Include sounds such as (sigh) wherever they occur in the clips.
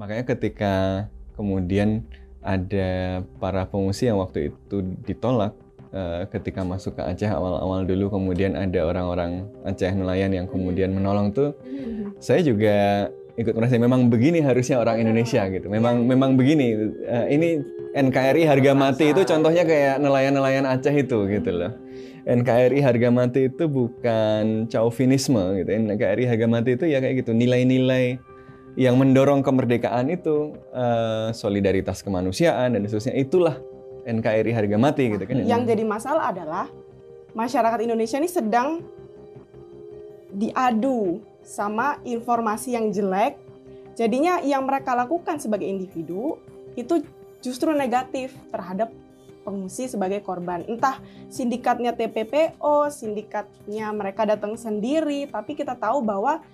makanya ketika kemudian ada para pengungsi yang waktu itu ditolak uh, ketika masuk ke Aceh awal-awal dulu kemudian ada orang-orang Aceh nelayan yang kemudian menolong tuh saya juga ikut merasa memang begini harusnya orang Indonesia gitu. Memang memang begini. Uh, ini NKRI harga mati itu contohnya kayak nelayan-nelayan Aceh itu gitu loh. NKRI harga mati itu bukan chauvinisme gitu. NKRI harga mati itu ya kayak gitu nilai-nilai yang mendorong kemerdekaan itu uh, solidaritas kemanusiaan dan seterusnya itulah NKRI harga mati gitu kan. Yang jadi masalah adalah masyarakat Indonesia ini sedang diadu sama informasi yang jelek. Jadinya yang mereka lakukan sebagai individu itu justru negatif terhadap pengungsi sebagai korban. Entah sindikatnya TPPO, sindikatnya mereka datang sendiri, tapi kita tahu bahwa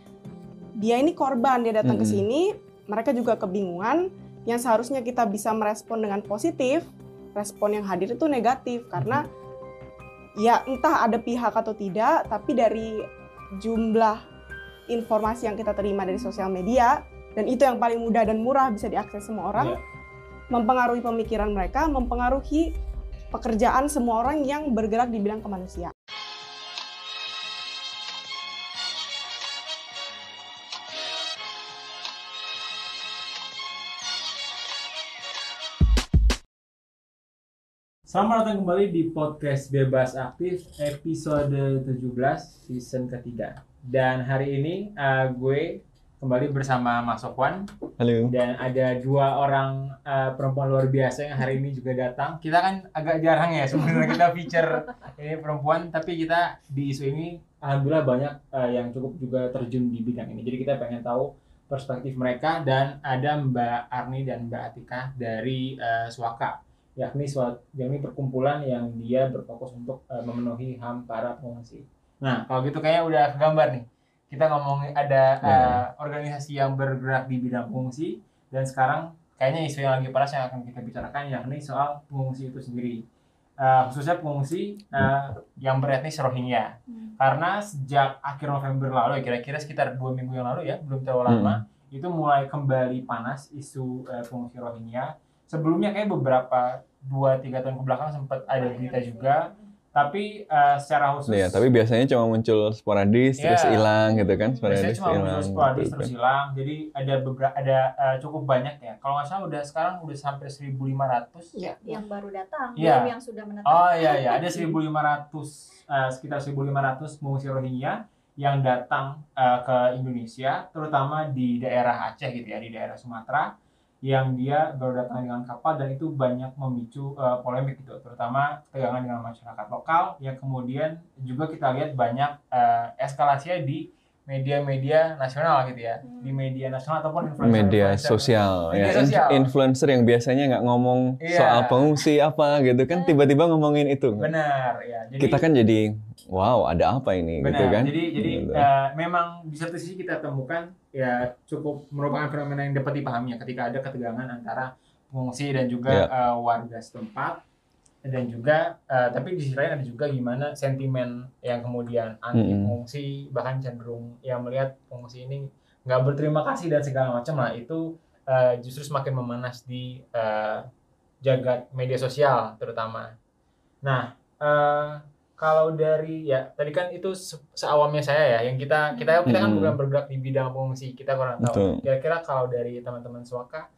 dia ini korban dia datang mm -hmm. ke sini mereka juga kebingungan yang seharusnya kita bisa merespon dengan positif respon yang hadir itu negatif karena ya entah ada pihak atau tidak tapi dari jumlah informasi yang kita terima dari sosial media dan itu yang paling mudah dan murah bisa diakses semua orang yeah. mempengaruhi pemikiran mereka mempengaruhi pekerjaan semua orang yang bergerak di bidang kemanusiaan Selamat datang kembali di podcast Bebas Aktif episode 17 season ketiga. Dan hari ini uh, gue kembali bersama Mas Sofwan. Halo. Dan ada dua orang uh, perempuan luar biasa yang hari ini juga datang. Kita kan agak jarang ya sebenarnya kita feature ini perempuan, tapi kita di isu ini alhamdulillah banyak uh, yang cukup juga terjun di bidang ini. Jadi kita pengen tahu perspektif mereka dan ada Mbak Arni dan Mbak Atika dari uh, Suaka yakni suatu yakni perkumpulan yang dia berfokus untuk uh, memenuhi HAM para pengungsi. Nah, kalau gitu kayaknya udah kegambar nih. Kita ngomongin ada uh, organisasi yang bergerak di bidang pengungsi dan sekarang kayaknya isu yang lagi panas yang akan kita bicarakan yakni soal pengungsi itu sendiri. Uh, khususnya pengungsi uh, yang beretnis Rohingya. Hmm. Karena sejak akhir November lalu, kira-kira sekitar dua minggu yang lalu ya, belum terlalu lama, hmm. itu mulai kembali panas isu uh, pengungsi Rohingya sebelumnya kayak beberapa dua tiga tahun ke belakang sempat ada berita juga. Tapi uh, secara khusus Iya, tapi biasanya cuma muncul sporadis yeah. terus hilang gitu kan sporadis biasanya cuma hilang, muncul sporadis gitu, terus kan. hilang. Jadi ada beberapa ada uh, cukup banyak ya. Kalau nggak salah udah sekarang udah sampai 1500 ya yang baru datang ya. belum yang sudah menetap. Oh iya iya. Ada 1500 uh, sekitar 1500 pengungsi Rohingya yang datang uh, ke Indonesia terutama di daerah Aceh gitu ya di daerah Sumatera yang dia baru datang dengan kapal dan itu banyak memicu uh, polemik gitu terutama ketegangan dengan masyarakat lokal yang kemudian juga kita lihat banyak uh, eskalasinya di media-media nasional gitu ya hmm. di media nasional ataupun influencer media sosial media ya sosial. influencer yang biasanya nggak ngomong yeah. soal pengungsi apa gitu kan tiba-tiba ngomongin itu benar ya jadi, kita kan jadi wow ada apa ini benar, gitu kan jadi jadi gitu. uh, memang di satu sisi kita temukan ya cukup merupakan fenomena yang dapat dipahami ya ketika ada ketegangan antara pengungsi dan juga yeah. Ya. uh, warga setempat dan juga uh, tapi di sisi lain ada juga gimana sentimen yang kemudian anti pengungsi mm -hmm. bahkan cenderung yang melihat pengungsi ini nggak berterima kasih dan segala macam lah itu uh, justru semakin memanas di uh, jagat media sosial terutama. Nah uh, kalau dari ya tadi kan itu se seawamnya saya ya yang kita kita kita kan bukan bergerak di bidang pengungsi kita kurang tahu. Kira-kira kalau dari teman-teman suaka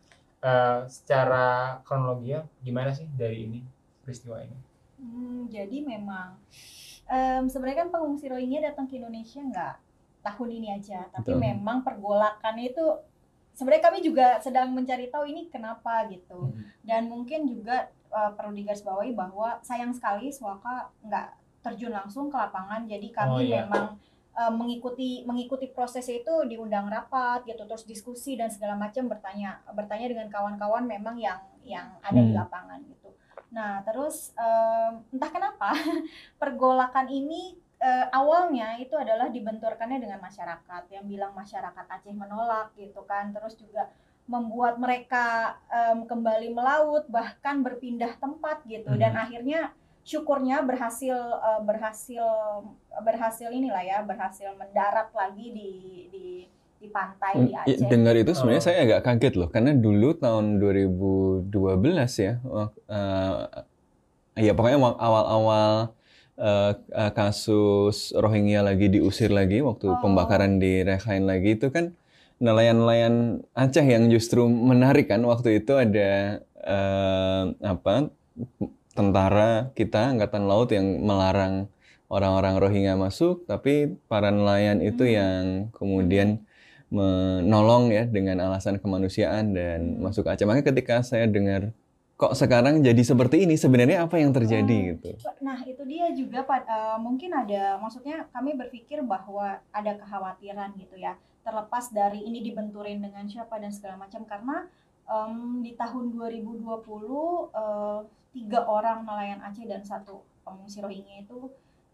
uh, secara kronologi ya gimana sih dari ini? peristiwa ini? Hmm, jadi memang um, sebenarnya kan pengungsi Rohingya datang ke Indonesia nggak tahun ini aja, tapi Betul. memang pergolakan itu sebenarnya kami juga sedang mencari tahu ini kenapa gitu. Hmm. Dan mungkin juga uh, perlu digarisbawahi bahwa sayang sekali Swaka nggak terjun langsung ke lapangan, jadi kami oh, iya. memang uh, mengikuti mengikuti proses itu diundang rapat gitu terus diskusi dan segala macam bertanya bertanya dengan kawan-kawan memang yang yang ada hmm. di lapangan gitu Nah, terus um, entah kenapa (laughs) pergolakan ini uh, awalnya itu adalah dibenturkannya dengan masyarakat yang bilang masyarakat Aceh menolak gitu kan. Terus juga membuat mereka um, kembali melaut bahkan berpindah tempat gitu hmm. dan akhirnya syukurnya berhasil uh, berhasil berhasil inilah ya berhasil mendarat lagi di di di pantai di Hmm, Aceh. dengar itu sebenarnya Oh. saya agak kaget loh karena dulu tahun 2012 ya eh, ya pokoknya awal-awal eh, eh, kasus Rohingya lagi diusir lagi waktu Oh. pembakaran di Rakhine lagi itu kan nelayan-nelayan Aceh yang justru menarik kan waktu itu ada eh, apa tentara kita angkatan laut yang melarang orang-orang Rohingya masuk tapi para nelayan itu Hmm. yang kemudian menolong ya dengan alasan kemanusiaan dan Hmm. masuk Aceh. Makanya ketika saya dengar kok sekarang jadi seperti ini, sebenarnya apa yang terjadi Oh. gitu. Nah, itu dia juga Pak, eh, mungkin ada maksudnya kami berpikir bahwa ada kekhawatiran gitu ya. Terlepas dari ini dibenturin dengan siapa dan segala macam karena em, di tahun 2020 eh, tiga orang nelayan Aceh dan satu pengungsi Rohingya itu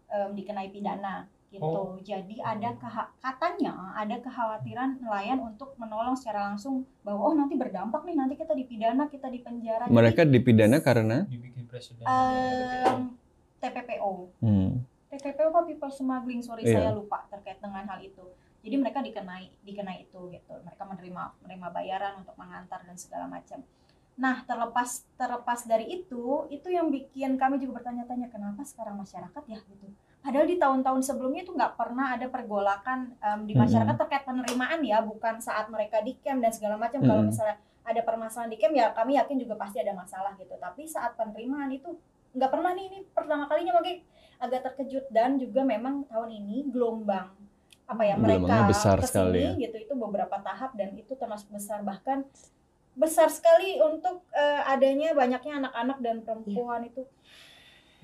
em, dikenai pidana gitu. Oh. Jadi ada keha- katanya ada kekhawatiran nelayan untuk menolong secara langsung bahwa oh nanti berdampak nih nanti kita dipidana, kita dipenjara. Jadi, Mereka dipidana karena dibikin presiden. em, TPPO. hmm, TPPO apa people smuggling sorry Iya. saya lupa terkait dengan hal itu jadi mereka dikenai dikenai itu gitu. Mereka menerima menerima bayaran untuk mengantar dan segala macam. Nah terlepas terlepas dari itu itu yang bikin kami juga bertanya-tanya kenapa sekarang masyarakat ya gitu. Padahal di tahun-tahun sebelumnya itu nggak pernah ada pergolakan em, di Mm-mm. masyarakat terkait penerimaan ya bukan saat mereka di camp dan segala macam. Kalau Mm-mm. misalnya ada permasalahan di camp ya kami yakin juga pasti ada masalah gitu. Tapi saat penerimaan itu nggak pernah nih ini pertama kalinya makanya agak terkejut. Dan juga memang tahun ini gelombang apa ya mereka besar ke sini sekali ya. gitu itu beberapa tahap dan itu termasuk besar bahkan besar sekali untuk eh, adanya banyaknya anak-anak dan perempuan itu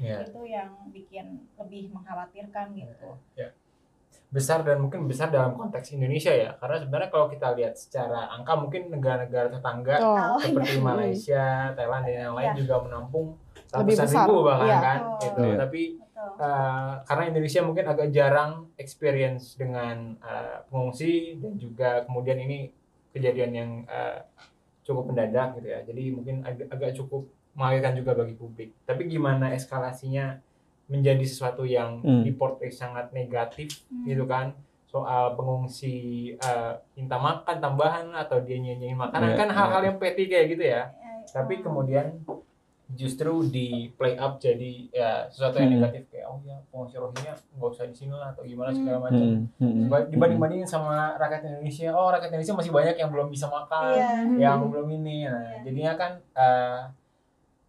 Ya. itu yang bikin lebih mengkhawatirkan gitu besar dan mungkin besar dalam konteks Indonesia ya karena sebenarnya kalau kita lihat secara angka mungkin negara-negara tetangga Oh, Oh, seperti iya. Malaysia, Thailand dan yang lain Iya. juga menampung Lebih ratusan besar, ribu bahkan iya. kan Betul. gitu. Iya. Tapi eh, karena Indonesia mungkin agak jarang experience dengan eh, pengungsi dan juga kemudian ini kejadian yang eh, cukup mendadak gitu ya. Jadi mungkin agak, agak cukup mengagetkan juga bagi publik. Tapi gimana eskalasinya menjadi sesuatu yang Hmm. diportray sangat negatif Hmm. gitu kan soal pengungsi eh, minta makan tambahan atau dia nyanyiin makanan Iya, kan hal-hal iya. yang petty kayak gitu ya Eh, tapi oh. kemudian justru di play up jadi ya sesuatu yang Hmm. negatif kayak oh ya pengungsi Rohingya nggak usah di sini lah atau gimana segala macam Hmm, hmm, Diba- dibanding-bandingin sama rakyat Indonesia oh rakyat Indonesia masih banyak yang belum bisa makan Iya. yang belum ini nah Iya. jadinya kan eh,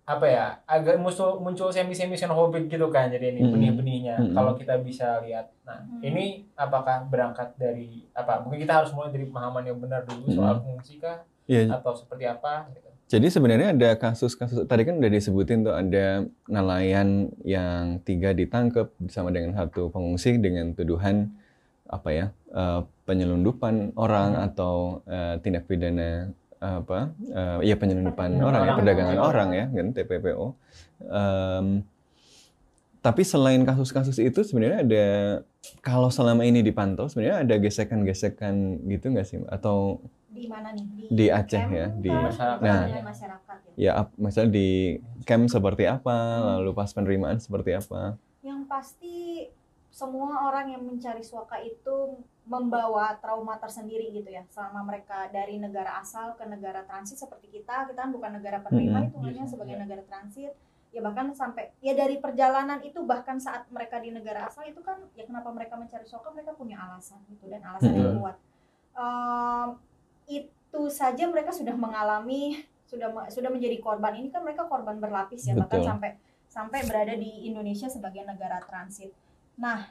apa ya agak muncul muncul semi semi xenophobic gitu kan jadi ini Mm-mm. benih-benihnya Mm-mm. kalau kita bisa lihat nah Mm. ini apakah berangkat dari apa mungkin kita harus mulai dari pemahaman yang benar dulu soal pengungsi kah Iya, atau seperti apa gitu Jadi sebenarnya ada kasus-kasus tadi kan udah disebutin tuh ada nelayan yang tiga ditangkap bersama dengan satu pengungsi dengan tuduhan apa ya eh, penyelundupan orang Hmm. atau eh, tindak pidana apa eh, ya penyelundupan orang ya orang. perdagangan Orang. orang ya kan TPPO. Em, tapi selain kasus-kasus itu sebenarnya ada kalau selama ini dipantau sebenarnya ada gesekan-gesekan gitu nggak sih atau di mana nih Di Aceh camp ya, di-? Masyarakat. Nah. masyarakat ya ya misalnya di camp seperti apa Hmm. lalu pas penerimaan seperti apa yang pasti semua orang yang mencari suaka itu membawa trauma tersendiri gitu ya selama mereka dari negara asal ke negara transit seperti kita kita kan bukan negara penerima Mm-mm. itu hanya Iya, sebagai iya. negara transit ya bahkan sampai ya dari perjalanan itu bahkan saat mereka di negara asal itu kan ya kenapa mereka mencari suaka mereka punya alasan gitu dan alasan yang Mm-mm. kuat Em, itu saja mereka sudah mengalami sudah sudah menjadi korban ini kan mereka korban berlapis ya bahkan Betul. sampai sampai berada di Indonesia sebagai negara transit. Nah,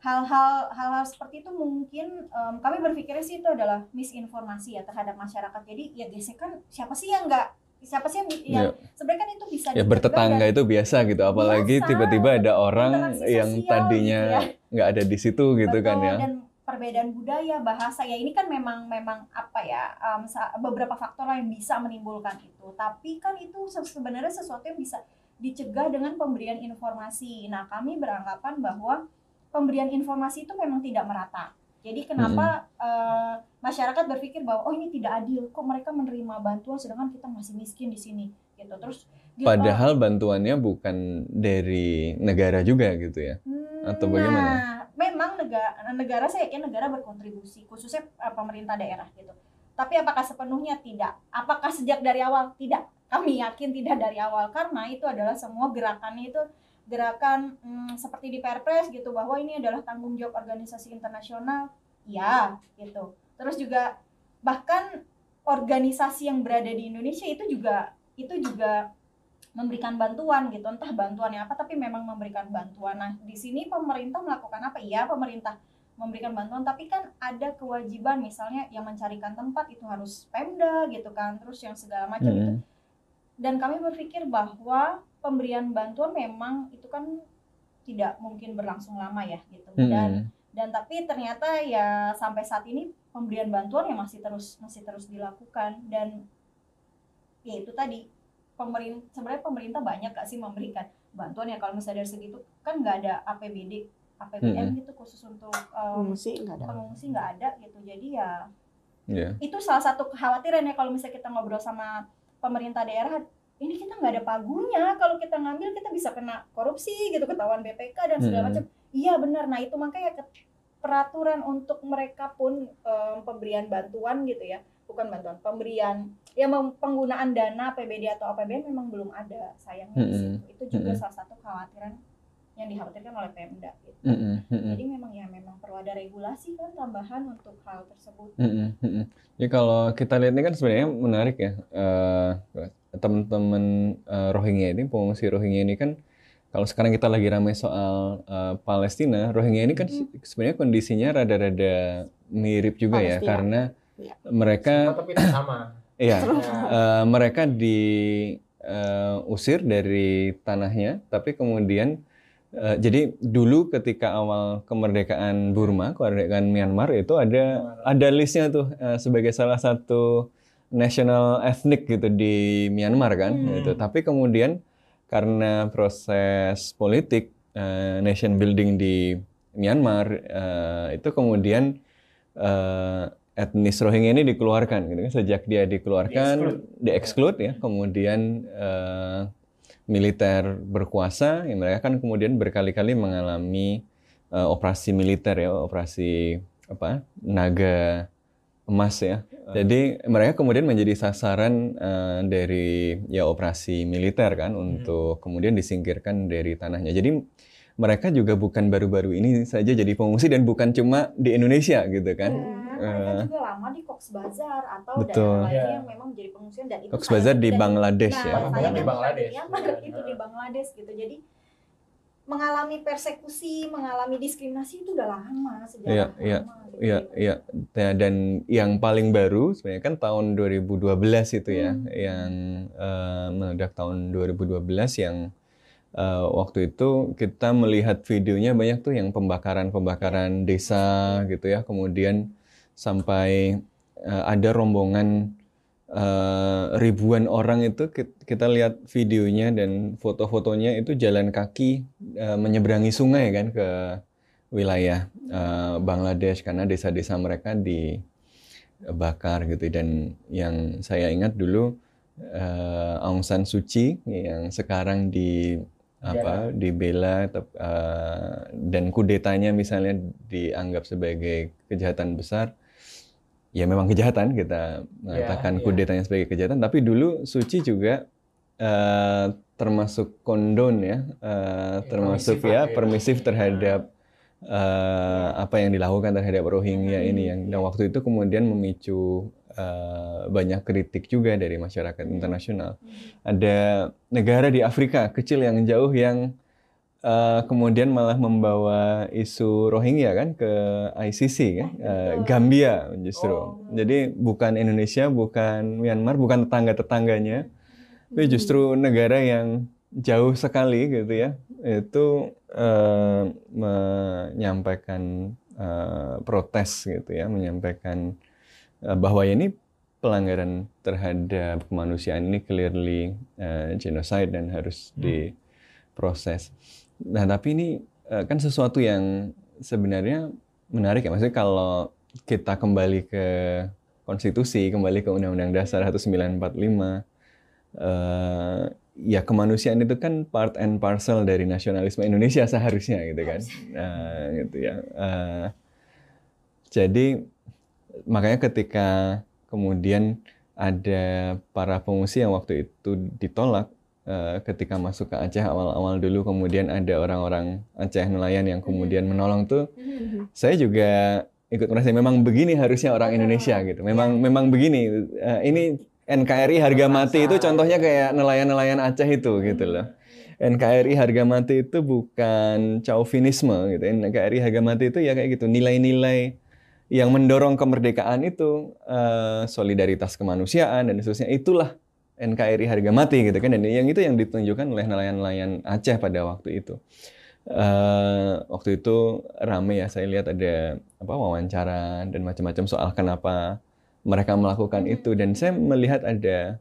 hal-hal hal-hal seperti itu mungkin em, kami berpikirnya sih itu adalah misinformasi ya terhadap masyarakat. Jadi ya gesekan siapa sih yang nggak siapa sih yang, yang Ya. sebenarnya kan itu bisa ya bertetangga dan- itu biasa gitu apalagi tiba-tiba ada orang yang tadinya gitu ya. nggak ada di situ gitu kan Betul, ya dan perbedaan budaya bahasa ya ini kan memang memang apa ya sa- beberapa faktor yang bisa menimbulkan itu. Tapi kan itu se- sebenarnya sesuatu yang bisa dicegah dengan pemberian informasi. Nah kami beranggapan bahwa pemberian informasi itu memang tidak merata. Jadi kenapa eh, masyarakat berpikir bahwa oh ini tidak adil kok mereka menerima bantuan sedangkan kita masih miskin di sini? Gitu. Terus padahal bantuannya bukan dari negara juga gitu ya. Hmm, atau bagaimana? Nah, memang negara negara saya yakin negara berkontribusi khususnya uh, pemerintah daerah gitu. Tapi apakah sepenuhnya tidak? Apakah sejak dari awal tidak? Kami yakin tidak dari awal karena itu adalah semua gerakannya itu gerakan hmm, seperti di Perpres gitu bahwa ini adalah tanggung jawab organisasi internasional. Ya, gitu. Terus juga bahkan organisasi yang berada di Indonesia itu juga itu juga memberikan bantuan gitu. Entah bantuannya apa tapi memang memberikan bantuan. Nah di sini pemerintah melakukan apa? Iya pemerintah memberikan bantuan tapi kan ada kewajiban. Misalnya yang mencarikan tempat itu harus pemda gitu kan terus yang segala macam itu. Hmm. dan kami berpikir bahwa pemberian bantuan memang itu kan tidak mungkin berlangsung lama ya gitu. Dan Hmm. dan tapi ternyata ya sampai saat ini pemberian bantuan ya masih terus masih terus dilakukan. Dan ya itu tadi pemerintah sebenarnya pemerintah banyak gak sih memberikan bantuan ya? Kalau misalnya dari segitu kan nggak ada APBD APBN gitu khusus untuk um, Pengungsi nggak ada. pengungsi nggak ada gitu. Jadi ya Ya. itu salah satu kekhawatiran ya kalau misalnya kita ngobrol sama pemerintah daerah ini kita nggak ada pagunya. Kalau kita ngambil kita bisa kena korupsi gitu ketahuan BPK dan segala Hmm. macam. Iya benar. Nah itu makanya peraturan untuk mereka pun em, pemberian bantuan gitu ya bukan bantuan pemberian ya penggunaan dana PBD atau APBN memang belum ada sayangnya di Hmm. itu juga Hmm. salah satu kekhawatiran yang dikhawatirkan oleh Pemda gitu. Mm-mm, mm-mm. jadi memang ya memang perlu ada regulasi kan tambahan untuk hal tersebut mm-mm. Jadi kalau kita lihat ini kan sebenarnya menarik ya Eh, teman-teman eh, Rohingya ini pengungsi Rohingya ini kan kalau sekarang kita lagi ramai soal eh, Palestina Rohingya ini kan Mhm. sebenarnya kondisinya rada-rada mirip juga ya Palestina. karena Iya. mereka tapi tidak sama (clears throat) iya Ya. eh, mereka diusir dari tanahnya tapi kemudian eh, jadi dulu ketika awal kemerdekaan Burma kemerdekaan Myanmar itu ada ada listnya tuh eh, sebagai salah satu national ethnic gitu di Myanmar kan Hmm. gitu. Tapi kemudian karena proses politik eh, nation building di Myanmar eh, itu kemudian eh, etnis Rohingya ini dikeluarkan gitu kan. Sejak dia dikeluarkan di-exclude ya, kemudian eh, militer berkuasa, ya mereka kan kemudian berkali-kali mengalami eh, operasi militer ya, operasi apa naga emas ya. Jadi mereka kemudian menjadi sasaran eh, dari ya operasi militer kan untuk kemudian disingkirkan dari tanahnya. Jadi mereka juga bukan baru-baru ini saja jadi pengungsi dan bukan cuma di Indonesia gitu kan. Ya, mereka Eh, juga lama di Cox Bazar atau Betul. daerah lainnya Iya. yang memang menjadi pengungsian dan itu Cox Bazar di Bangladesh nah, ya. Bahkan sayangnya di Bangladesh. Myanmar, Iya. itu di Bangladesh gitu. Jadi mengalami persekusi, mengalami diskriminasi itu udah lama sejak Iya, lama. iya, gitu. Iya, iya. Ya, Dan yang paling baru sebenarnya kan tahun 2012 itu ya, Hmm. yang eh, meledak tahun 2012 yang eh, waktu itu kita melihat videonya banyak tuh yang pembakaran-pembakaran desa gitu ya. Kemudian sampai eh, ada rombongan eh, ribuan orang itu ki- kita lihat videonya dan foto-fotonya itu jalan kaki eh, menyeberangi sungai kan ke wilayah eh, Bangladesh karena desa-desa mereka dibakar gitu. Dan yang saya ingat dulu eh, Aung San Suu Kyi yang sekarang di apa dibela tep- eh, dan kudetanya misalnya dianggap sebagai kejahatan besar ya memang kejahatan kita mengatakan iya. kudetanya sebagai kejahatan tapi dulu Suu Kyi juga eh, termasuk kondon ya eh, termasuk permisif ya ya. permisif terhadap eh, apa yang dilakukan terhadap Rohingya ini yang dan waktu itu kemudian memicu eh, banyak kritik juga dari masyarakat internasional. Ada negara di Afrika kecil yang jauh yang eh, kemudian malah membawa isu Rohingya kan ke ICC kan, Eh, Gambia justru. Oh. Jadi bukan Indonesia, bukan Myanmar, bukan tetangga-tetangganya, tapi justru negara yang jauh sekali gitu ya itu eh, menyampaikan eh, protes gitu ya menyampaikan eh, bahwa ini pelanggaran terhadap kemanusiaan ini clearly eh, genocide dan harus diproses. Nah tapi ini eh, kan sesuatu yang sebenarnya menarik ya. Maksudnya kalau kita kembali ke konstitusi kembali ke Undang-Undang Dasar 1945 eh, ya kemanusiaan itu kan part and parcel dari nasionalisme Indonesia (laughs) seharusnya gitu kan. Nah, gitu ya. Eh, jadi makanya ketika kemudian ada para pengungsi yang waktu itu ditolak eh, ketika masuk ke Aceh awal-awal dulu kemudian ada orang-orang Aceh nelayan yang kemudian menolong tuh saya juga ikut merasa memang begini harusnya orang Indonesia gitu. Memang memang begini. Eh, ini NKRI harga mati itu contohnya kayak nelayan-nelayan Aceh itu gitu loh. NKRI harga mati itu bukan chauvinisme gitu. NKRI harga mati itu ya kayak gitu nilai-nilai yang mendorong kemerdekaan itu eh, solidaritas kemanusiaan dan seterusnya itulah NKRI harga mati gitu kan dan yang itu yang ditunjukkan oleh nelayan-nelayan Aceh pada waktu itu. Eh, waktu itu rame ya saya lihat ada apa wawancara dan macam-macam soal kenapa mereka melakukan itu. Dan saya melihat ada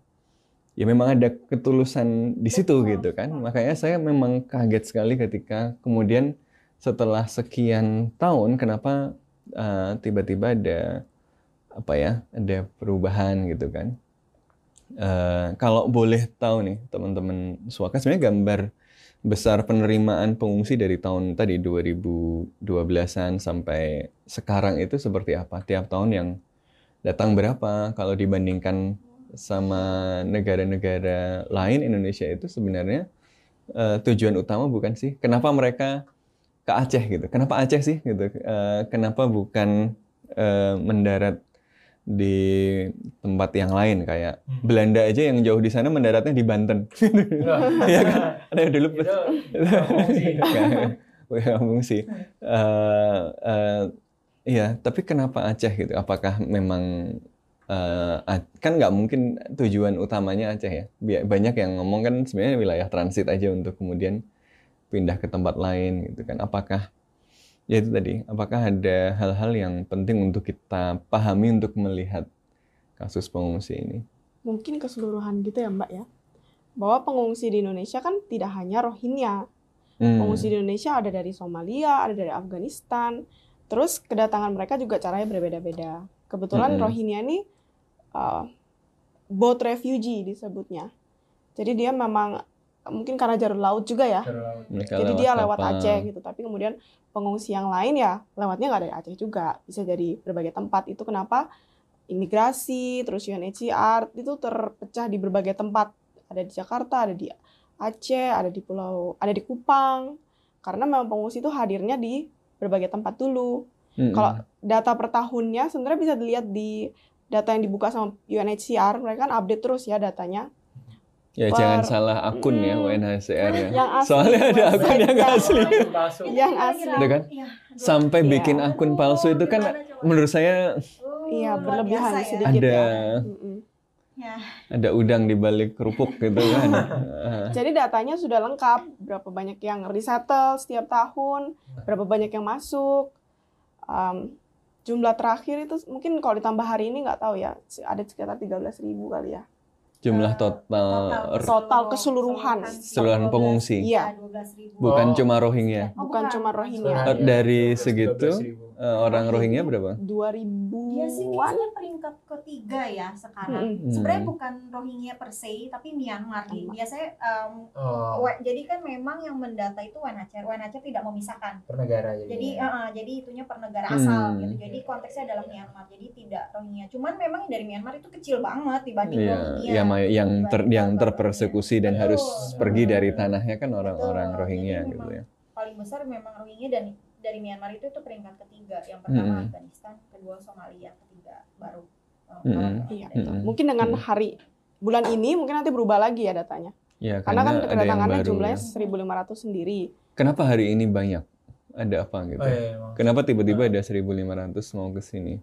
ya memang ada ketulusan di situ gitu kan. makanya saya memang kaget sekali ketika kemudian setelah sekian tahun kenapa eh, tiba-tiba ada apa ya ada perubahan gitu kan Eh, kalau boleh tahu nih teman-teman suaka sebenarnya gambar besar penerimaan pengungsi dari tahun tadi 2012-an sampai sekarang itu seperti apa? Tiap tahun yang datang berapa? Kalau dibandingkan sama negara-negara lain Indonesia itu sebenarnya eh, tujuan utama bukan sih? Kenapa mereka ke Aceh gitu? Kenapa Aceh sih gitu? Eh, kenapa bukan eh, mendarat di tempat yang lain kayak Hmm. Belanda aja yang jauh di sana mendaratnya di Banten. Iya kan? Ada dulu itu pengungsi. Bukan fungsi. Eh, eh, Iya, tapi kenapa Aceh gitu? Apakah memang eh, A- kan nggak mungkin tujuan utamanya Aceh ya? Banyak yang ngomong kan sebenarnya wilayah transit aja untuk kemudian pindah ke tempat lain gitu kan? Apakah ya itu tadi? Apakah ada hal-hal yang penting untuk kita pahami untuk melihat kasus pengungsi ini? Mungkin keseluruhan gitu ya Mbak ya. Bahwa pengungsi di Indonesia kan tidak hanya Rohingya. Hmm. Pengungsi di Indonesia ada dari Somalia, ada dari Afghanistan. Terus kedatangan mereka juga caranya berbeda-beda. Kebetulan Mm-mm. Rohingya ini uh, boat refugee disebutnya. Jadi dia memang mungkin karena jalur laut juga ya. Mereka Jadi dia lewat kapal. Aceh gitu. Tapi kemudian pengungsi yang lain ya lewatnya nggak dari Aceh juga. Bisa dari berbagai tempat. Itu kenapa imigrasi, terus UNHCR itu terpecah di berbagai tempat. Ada di Jakarta, ada di Aceh, ada di Pulau, ada di Kupang. Karena memang pengungsi itu hadirnya di berbagai tempat dulu. Mm-mm. Kalau data per tahunnya sebenarnya bisa dilihat di data yang dibuka sama UNHCR. Mereka kan update terus ya datanya. Ya Per- jangan salah akun ya. UNHCR ya. Asli, Soalnya ada akun yang yang- asli. Yang asli. Itu kan? Sampai Iya. bikin akun palsu itu kan menurut saya Iya, berlebihan ya. sedikit ada ya. Mm-mm. Ya. ada udang di balik kerupuk gitu kan. (laughs) Jadi datanya sudah lengkap, berapa banyak yang resettle setiap tahun, berapa banyak yang masuk. Um, jumlah terakhir itu mungkin kalau ditambah hari ini nggak tahu ya, ada sekitar 13.000 ribu kali ya. Jumlah Eh, total Total keseluruhan. Keseluruhan pengungsi. Iya. bukan Oh. cuma Rohingya. Oh, Bukan cuma Rohingya. Oh, dari segitu, Eh, orang Rohingya berapa? 2000 Dia sih kayaknya peringkat ketiga ya sekarang. Mm-mm. Sebenarnya Hmm. bukan Rohingya per se, tapi Myanmar nih. Biasanya em, Oh, jadi kan memang yang mendata itu UNHCR. UNHCR tidak memisahkan. per negara jadi. Jadi eh, eh, jadi itunya per negara Hmm. asal gitu. Jadi konteksnya adalah Myanmar. Jadi tidak Rohingya. Cuman memang yang dari Myanmar itu kecil banget dibanding Iya, Rohingya. ya yang ter, yang terpersekusi dan Betul. harus pergi dari tanahnya kan orang-orang. Rohingya gitu ya. paling besar memang Rohingya dan dari Myanmar itu itu peringkat ketiga. Yang pertama Mm-mm. Afghanistan, kedua Somalia, ketiga baru. Iya. dari- Mm-mm. Mungkin dengan Hmm. hari bulan ini mungkin nanti berubah lagi ya datanya. Ya, Karena kan ada yang kedatangannya baru jumlahnya ya. 1.500 sendiri. Kenapa hari ini banyak? Ada apa gitu? Oh, iya, emang. Kenapa tiba-tiba ada 1.500 mau ke sini?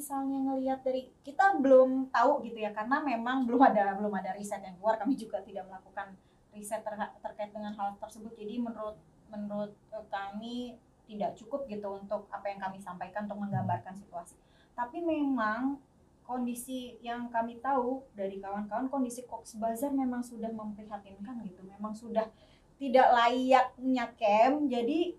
Misalnya ngelihat dari kita belum tahu gitu ya karena memang belum ada belum ada riset yang keluar. Kami juga tidak melakukan riset terha- terkait dengan hal tersebut. Jadi menurut menurut eh, kami tidak cukup gitu untuk apa yang kami sampaikan untuk menggambarkan situasi. Tapi memang kondisi yang kami tahu dari kawan-kawan kondisi Cox Bazar memang sudah memprihatinkan gitu. Memang sudah tidak layaknya camp. Jadi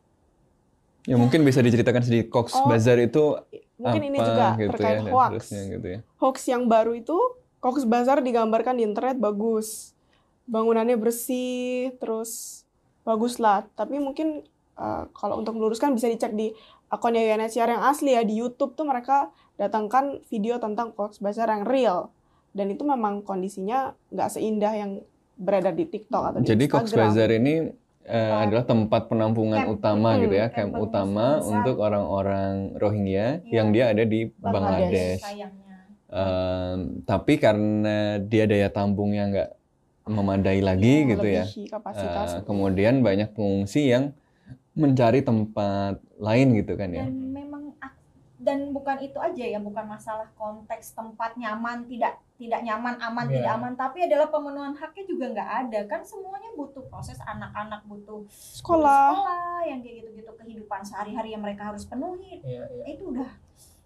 Ya mungkin bisa diceritakan sedikit Cox Oh, Bazar itu Mungkin ini apa juga gitu terkait ya, hoax. gitu ya. Hoax yang baru itu Cox Bazar digambarkan di internet bagus, bangunannya bersih, terus bagus lah. Tapi mungkin uh, kalau untuk meluruskan bisa dicek di akunnya UNHCR yang asli ya di YouTube tuh mereka datangkan video tentang Cox Bazar yang real dan itu memang kondisinya nggak seindah yang beredar di TikTok atau di Jadi Instagram. Cox Bazar ini uh, adalah tempat penampungan Camp. utama Hmm, gitu ya, camp camp utama besar. untuk orang-orang Rohingya Iya. yang dia ada di Bangladesh. Bangladesh. sayangnya tapi karena dia daya tampungnya nggak memadai lagi gitu ya, Melebihi kapasitas. uh, kemudian banyak pengungsi yang mencari tempat lain gitu kan ya. dan memang dan bukan itu aja ya bukan masalah konteks tempat nyaman tidak tidak nyaman aman Iya. tidak aman tapi adalah pemenuhan haknya juga nggak ada kan semuanya butuh proses anak-anak butuh Sekolah. sekolah yang kayak gitu-gitu kehidupan sehari-hari yang mereka harus penuhi Iya, iya. itu udah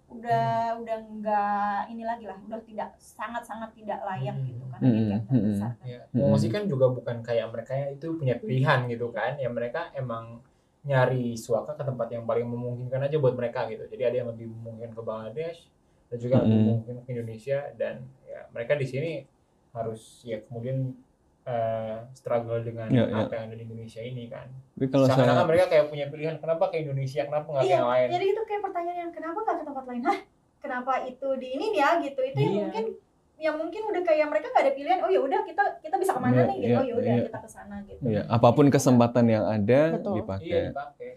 udah udah nggak ini lagi lah udah tidak sangat-sangat tidak layak Hmm. gitu kan Hmm, hmm, besar kan. Ya, pengungsi kan juga bukan kayak mereka itu punya pilihan gitu kan. Ya mereka emang nyari suaka ke tempat yang paling memungkinkan aja buat mereka gitu. Jadi ada yang lebih memungkinkan ke Bangladesh dan juga lebih Mm. memungkinkan ke Indonesia dan ya mereka di sini harus ya kemudian eh, struggle dengan Ya, ya. apa yang ada di Indonesia ini kan. Tapi kalau Seakan-akan saya mereka kayak punya pilihan kenapa ke Indonesia, kenapa nggak ke Iya, yang lain. jadi itu kayak pertanyaan yang kenapa nggak ke tempat lain hah kenapa itu di ini ya gitu itu yang Iya. mungkin yang mungkin udah kayak mereka nggak ada pilihan oh ya udah kita kita bisa ke mana Iya, nih gitu iya, oh ya udah iya. kita ke sana gitu ya apa pun kesempatan yang ada Betul. dipakai. Iya, dipakai.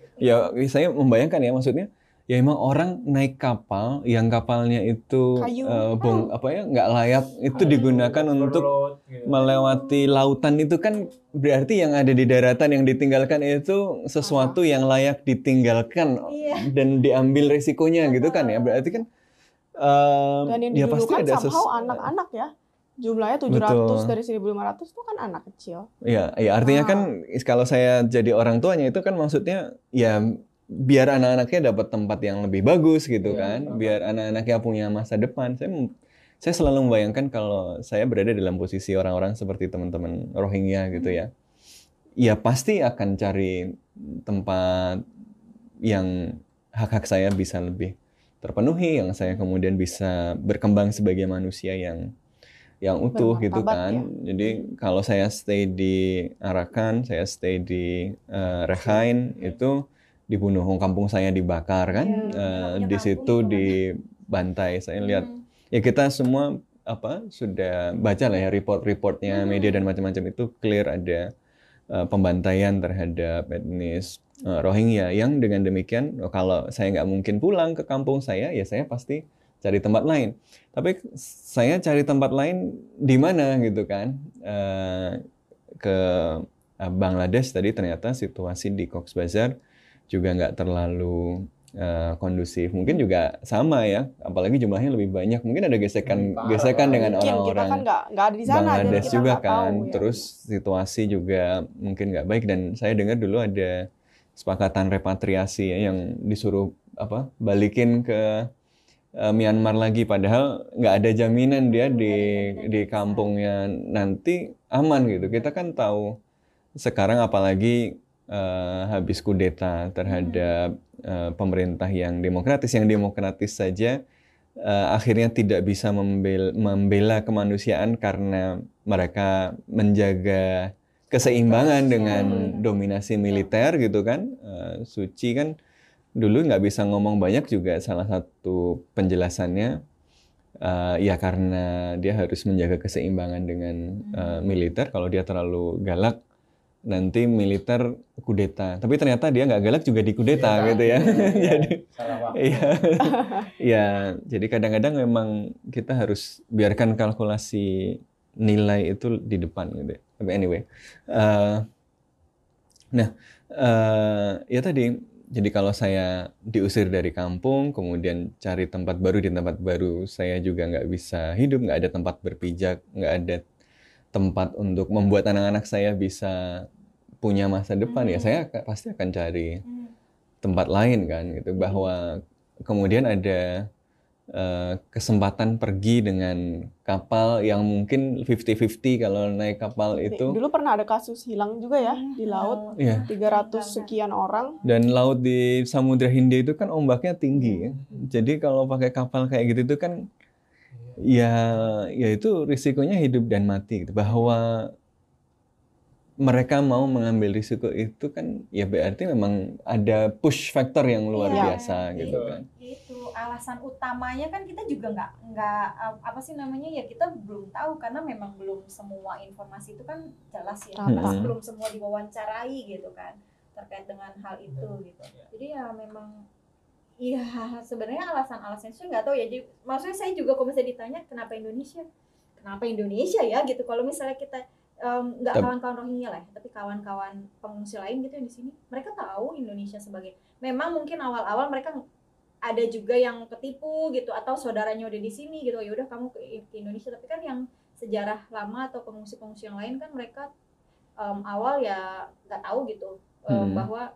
Ya, saya membayangkan ya maksudnya ya emang orang naik kapal yang kapalnya itu Kayu. eh, bong apa ya nggak layak itu Kayu, digunakan untuk overload, gitu. melewati lautan itu kan berarti yang ada di daratan yang ditinggalkan itu sesuatu yang layak ditinggalkan iya dan diambil resikonya gitu kan ya berarti kan em, Dan yang ya pasti ada somehow anak-anak ya. Jumlahnya 700 Betul. dari 1500 itu kan anak kecil. Ya, ya artinya Ah. kan kalau saya jadi orang tuanya itu kan maksudnya ya biar anak-anaknya dapat tempat yang lebih bagus gitu Iya, kan, betul. biar anak-anaknya punya masa depan. Saya saya selalu membayangkan kalau saya berada dalam posisi orang-orang seperti teman-teman Rohingya gitu ya. Ya pasti akan cari tempat yang hak-hak saya bisa lebih terpenuhi, yang saya kemudian bisa berkembang sebagai manusia yang yang utuh gitu kan. Jadi kalau saya stay di Arakan, saya stay di eh, Rakhine itu dibunuh, kampung saya dibakar kan, Eh, nggak punya di situ itu kan. dibantai. Saya lihat Hmm. ya kita semua apa sudah baca lah ya report-reportnya Hmm. media dan macam-macam itu clear ada uh, pembantaian terhadap etnis uh, Rohingya yang dengan demikian oh, kalau saya nggak mungkin pulang ke kampung saya ya saya pasti cari tempat lain tapi saya cari tempat lain di mana gitu kan Uh, ke uh, Bangladesh tadi ternyata situasi di Cox's Bazar juga nggak terlalu uh, kondusif. Mungkin juga sama ya, apalagi jumlahnya lebih banyak. Mungkin ada gesekan Lebih parah gesekan lah. dengan kan orang-orang nggak nggak ada di sana, jadi Bangladesh juga kan. tahu ya. Terus situasi juga mungkin nggak baik dan saya dengar dulu ada kesepakatan repatriasi ya, yang disuruh apa balikin ke uh, Myanmar lagi. Padahal nggak ada jaminan dia di di kampungnya. Nanti aman gitu. Kita kan tahu sekarang apalagi uh, habis kudeta terhadap uh, pemerintah yang demokratis, yang demokratis saja uh, akhirnya tidak bisa membel- membela kemanusiaan karena mereka menjaga keseimbangan dengan dominasi militer gitu kan. Uh, Suci kan dulu nggak bisa ngomong banyak juga salah satu penjelasannya uh, ya karena dia harus menjaga keseimbangan dengan uh, militer. Kalau dia terlalu galak nanti militer kudeta. Tapi ternyata dia nggak galak juga dikudeta Iya, gitu ya. iya, (laughs) Jadi. Iya, (laughs) ya. Jadi kadang-kadang memang kita harus biarkan kalkulasi nilai itu di depan gitu. ya. Tapi anyway, eh, nah eh, ya tadi. Jadi kalau saya diusir dari kampung, kemudian cari tempat baru di tempat baru, saya juga nggak bisa hidup, nggak ada tempat berpijak, nggak ada tempat untuk membuat anak-anak saya bisa punya masa depan. Ya Hmm. saya ka- pasti akan cari Hmm. tempat lain kan gitu bahwa kemudian ada eh, kesempatan pergi dengan kapal yang mungkin 50-50 kalau naik kapal itu Dulu pernah ada kasus hilang juga ya Hmm, di laut. Iya. 300 sekian orang. dan laut di Samudra Hindia itu kan ombaknya tinggi ya. jadi kalau pakai kapal kayak gitu itu kan ya ya itu risikonya hidup dan mati gitu bahwa mereka mau mengambil risiko itu kan ya berarti memang ada push factor yang luar Iya, biasa gitu kan itu alasan utamanya kan kita juga nggak nggak apa sih namanya ya kita belum tahu karena memang belum semua informasi itu kan jelas ya Mm-mm. belum semua diwawancarai gitu kan terkait dengan hal itu gitu Iya. jadi ya memang Iya, sebenarnya alasan-alasan itu nggak tahu ya. Jadi, maksudnya saya juga kalau misalnya ditanya kenapa Indonesia, kenapa Indonesia ya gitu. Kalau misalnya kita nggak Tep- kawan-kawan Rohingya lah, ya, tapi kawan-kawan pengungsi lain gitu yang di sini, mereka tahu Indonesia sebagai. Memang mungkin awal-awal mereka ada juga yang ketipu gitu atau saudaranya udah di sini gitu. Ya udah kamu ke, Indonesia. Tapi kan yang sejarah lama atau pengungsi-pengungsi yang lain kan mereka em, awal ya nggak tahu gitu em, Hmm. bahwa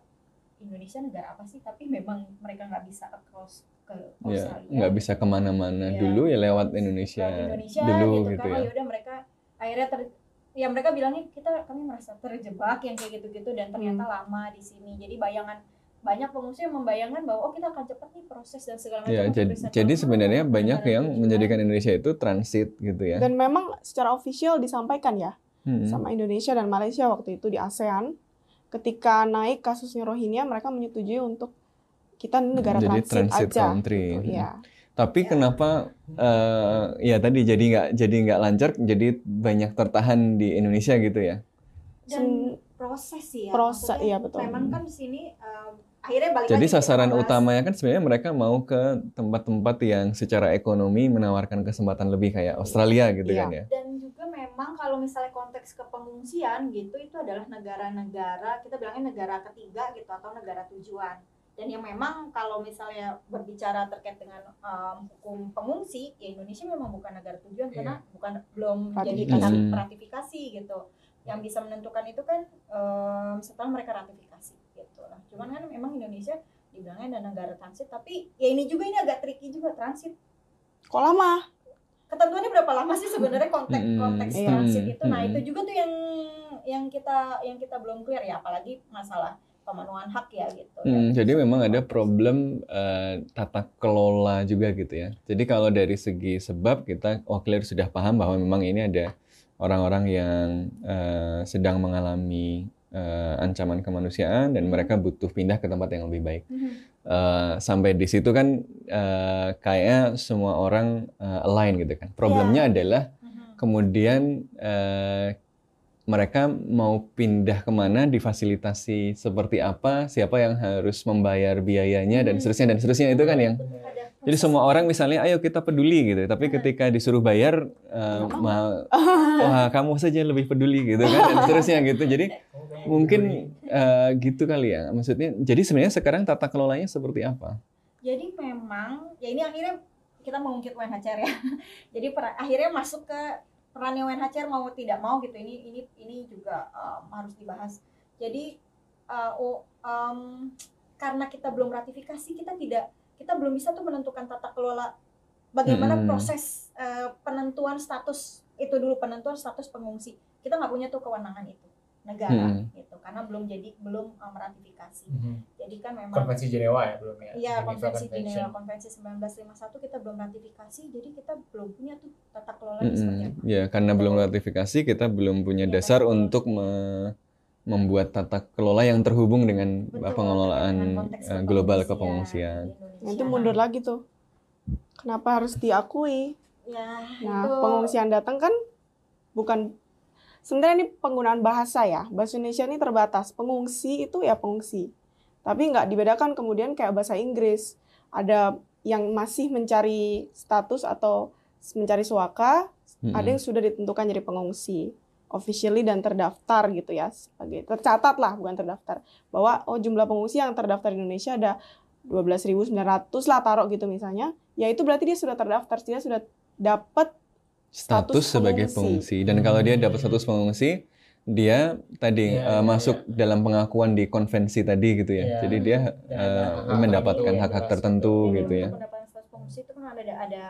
Indonesia negara apa sih tapi memang mereka nggak bisa across ke ya Australia nggak bisa ke mana-mana Iya. dulu ya lewat Indonesia, Lewat Indonesia dulu gitu, gitu kan ya oh yaudah mereka akhirnya ter ya mereka bilangnya kita kami merasa terjebak yang kayak gitu-gitu dan ternyata Hmm. lama di sini jadi bayangan banyak pengungsi yang membayangkan bahwa oh kita akan cepat nih proses dan segala macam ya jadi, jadi sebenarnya banyak yang tujuan. menjadikan Indonesia itu transit gitu ya Dan memang secara official disampaikan ya Hmm. sama Indonesia dan Malaysia waktu itu di ASEAN ketika naik kasusnya Rohingya mereka menyetujui untuk kita negara Jadi transit, transit aja country. gitu, ya. Tapi Ya. kenapa eh, ya tadi jadi nggak jadi nggak lancar, jadi banyak tertahan di Indonesia gitu ya? dan proses sih ya Proses, maksudnya iya, betul. memang kan di sini em, akhirnya balik Jadi lagi sasaran utamanya kan sebenarnya mereka mau ke tempat-tempat yang secara ekonomi menawarkan kesempatan lebih kayak Australia gitu Iya. kan ya? dan juga memang kalau misalnya konteks kepengungsian gitu itu adalah negara-negara kita bilangnya negara ketiga gitu atau negara tujuan dan yang memang kalau misalnya berbicara terkait dengan um, hukum pengungsi ya Indonesia memang bukan negara tujuan Iya. karena bukan belum jadi Ratifikasi. pihak Hmm. ratifikasi gitu yang bisa menentukan itu kan um, setelah mereka ratifikasi gitu lah cuman kan memang Indonesia dibilangnya ada negara transit tapi ya ini juga ini agak tricky juga transit Kok lama? ketentuannya berapa lama sih sebenarnya konteks Mm-mm. konteks Iya. transit itu nah Mm-mm. itu juga tuh yang yang kita yang kita belum clear ya apalagi masalah pemenuhan hak ya gitu Hmm, Dan jadi memang ada problem eh, tata kelola juga gitu ya. Jadi kalau dari segi sebab kita oh clear sudah paham bahwa memang ini ada orang-orang yang eh, sedang mengalami eh, ancaman kemanusiaan dan mereka butuh pindah ke tempat yang lebih baik. Eh, sampai di situ kan eh, kayaknya semua orang eh, align gitu kan. Problemnya adalah Mhm. kemudian eh, mereka mau pindah ke mana, difasilitasi seperti apa, siapa yang harus membayar biayanya dan Hmm. seterusnya dan seterusnya itu kan yang. Jadi semua orang misalnya, ayo kita peduli gitu, tapi ketika disuruh bayar, ma- (laughs) wah kamu saja lebih peduli gitu kan dan seterusnya gitu. Jadi mungkin eh, gitu kali ya, maksudnya. Jadi sebenarnya sekarang tata kelolanya seperti apa? jadi memang ya ini akhirnya kita mengungkit UNHCR ya (laughs) jadi per- akhirnya masuk ke perannya UNHCR mau tidak mau gitu ini ini ini juga um, harus dibahas. Jadi uh, oh, um, karena kita belum ratifikasi kita tidak kita belum bisa tuh menentukan tata kelola bagaimana Hmm. proses uh, penentuan status itu dulu penentuan status pengungsi. Kita nggak punya tuh kewenangan itu negara Hmm. gitu karena belum jadi belum um, meratifikasi Mhm. jadi kan memang Konvensi Jenewa ya belum ya? Iya, konvensi. Jenewa konvensi 1951 kita belum ratifikasi, jadi kita belum punya tuh tata kelola seperti Mm-mm. apa. Ya, karena belum ratifikasi, kita belum punya Iya, dasar betul. untuk me- membuat tata kelola yang terhubung dengan Betul, pengelolaan dengan eh, global kepengungsian. Nanti mundur lagi tuh. Kenapa harus diakui? Ya, Nah, itu pengungsian datang kan bukan sebenarnya ini penggunaan bahasa ya. Bahasa Indonesia ini terbatas. Pengungsi itu ya pengungsi. Tapi nggak dibedakan kemudian kayak bahasa Inggris. Ada yang masih mencari status atau mencari suaka, Mm-mm. ada yang sudah ditentukan jadi pengungsi officially dan terdaftar gitu ya sebagai tercatat lah bukan terdaftar bahwa oh jumlah pengungsi yang terdaftar di Indonesia ada 12.900 lah taruh gitu misalnya ya itu berarti dia sudah terdaftar dia sudah dapat status status sebagai pengungsi. pengungsi. Dan kalau dia Hmm. dapat status pengungsi, dia tadi Iya, eh, iya, masuk dalam pengakuan di konvensi tadi gitu ya. Iya. Jadi dia ada hak-hak mendapatkan hak-hak tertentu Jadi gitu ya. mendapatkan status pengungsi itu kan ada ada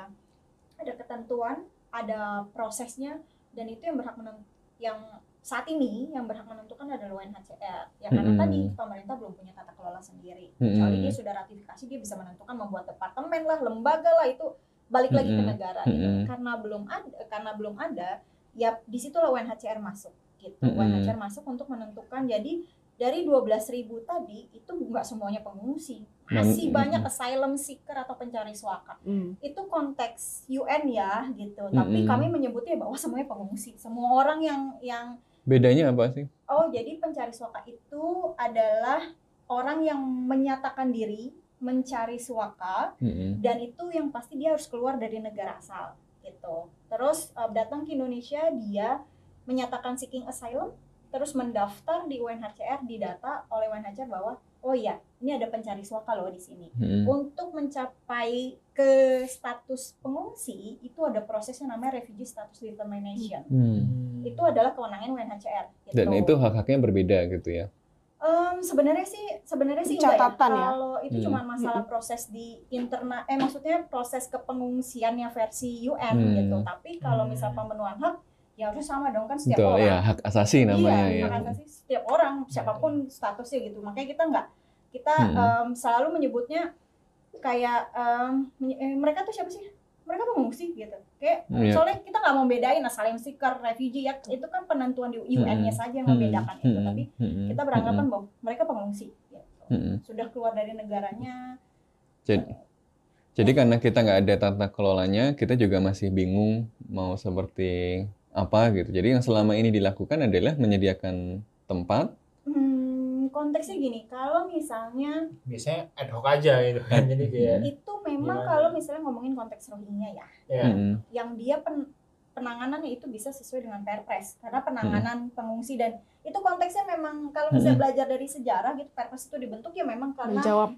ada ketentuan, ada prosesnya dan itu yang berhak menentukan yang saat ini yang berhak menentukan adalah UNHCR. Ya karena Mm-mm. tadi pemerintah belum punya tata kelola sendiri. Kecuali Mm-mm. dia sudah ratifikasi dia bisa menentukan membuat departemen lah, lembaga lah itu balik lagi ke Mm-mm. negara gitu. Mm-mm. karena belum ada karena belum ada ya di situlah UNHCR masuk gitu Mm-mm. UNHCR masuk untuk menentukan jadi dari 12.000 tadi itu nggak semuanya pengungsi masih Mm-mm. banyak asylum seeker atau pencari suaka Hmm. itu konteks UN ya gitu tapi Mm-mm. kami menyebutnya bahwa semuanya pengungsi semua orang yang yang Bedanya apa sih? oh jadi pencari suaka itu adalah orang yang menyatakan diri mencari suaka Mm-mm. dan itu yang pasti dia harus keluar dari negara asal gitu terus uh, datang ke Indonesia dia menyatakan seeking asylum terus mendaftar di UNHCR didata oleh UNHCR bahwa oh iya ini ada pencari suaka loh di sini Mm-mm. untuk mencapai ke status pengungsi itu ada prosesnya namanya refugee status determination Hmm. itu adalah kewenangan UNHCR gitu. Dan itu hak-haknya berbeda gitu ya. Em, sebenarnya sih sebenarnya sih enggak Catatan ya? Kalau itu Hmm. cuma masalah proses di internal eh maksudnya proses kepengungsiannya versi UN Hmm. gitu. Tapi kalau Hmm. misal pemenuhan hak ya harus sama dong kan setiap Itu orang. ya hak asasi namanya iya, ya. hak asasi setiap orang siapa pun statusnya gitu. Makanya kita nggak kita Hmm. em, selalu menyebutnya kayak eh, mereka tuh siapa sih? Mereka pengungsi gitu. Kayak Iya. soalnya kita nggak mau bedain asylum seeker, refugee ya itu kan penentuan di UN-nya Hmm. saja yang membedakan itu. Mm-mm. Tapi Mm-mm. kita beranggapan bahwa mereka pengungsi gitu. Mm-mm. sudah keluar dari negaranya Jadi, jadi karena kita nggak ada tata kelolanya, kita juga masih bingung mau seperti apa gitu. Jadi yang selama ini dilakukan adalah menyediakan tempat. Hmm, konteksnya gini kalau misalnya biasanya ad hoc aja gitu kan jadi kayak itu memang Gimana? kalau misalnya ngomongin konteks Rohingya ya ya Mm-mm. yang dia pen- penanganannya itu bisa sesuai dengan Perpres karena penanganan pengungsi dan itu konteksnya memang kalau misalnya Hmm. belajar dari sejarah gitu Perpres itu dibentuk ya memang karena Menjawab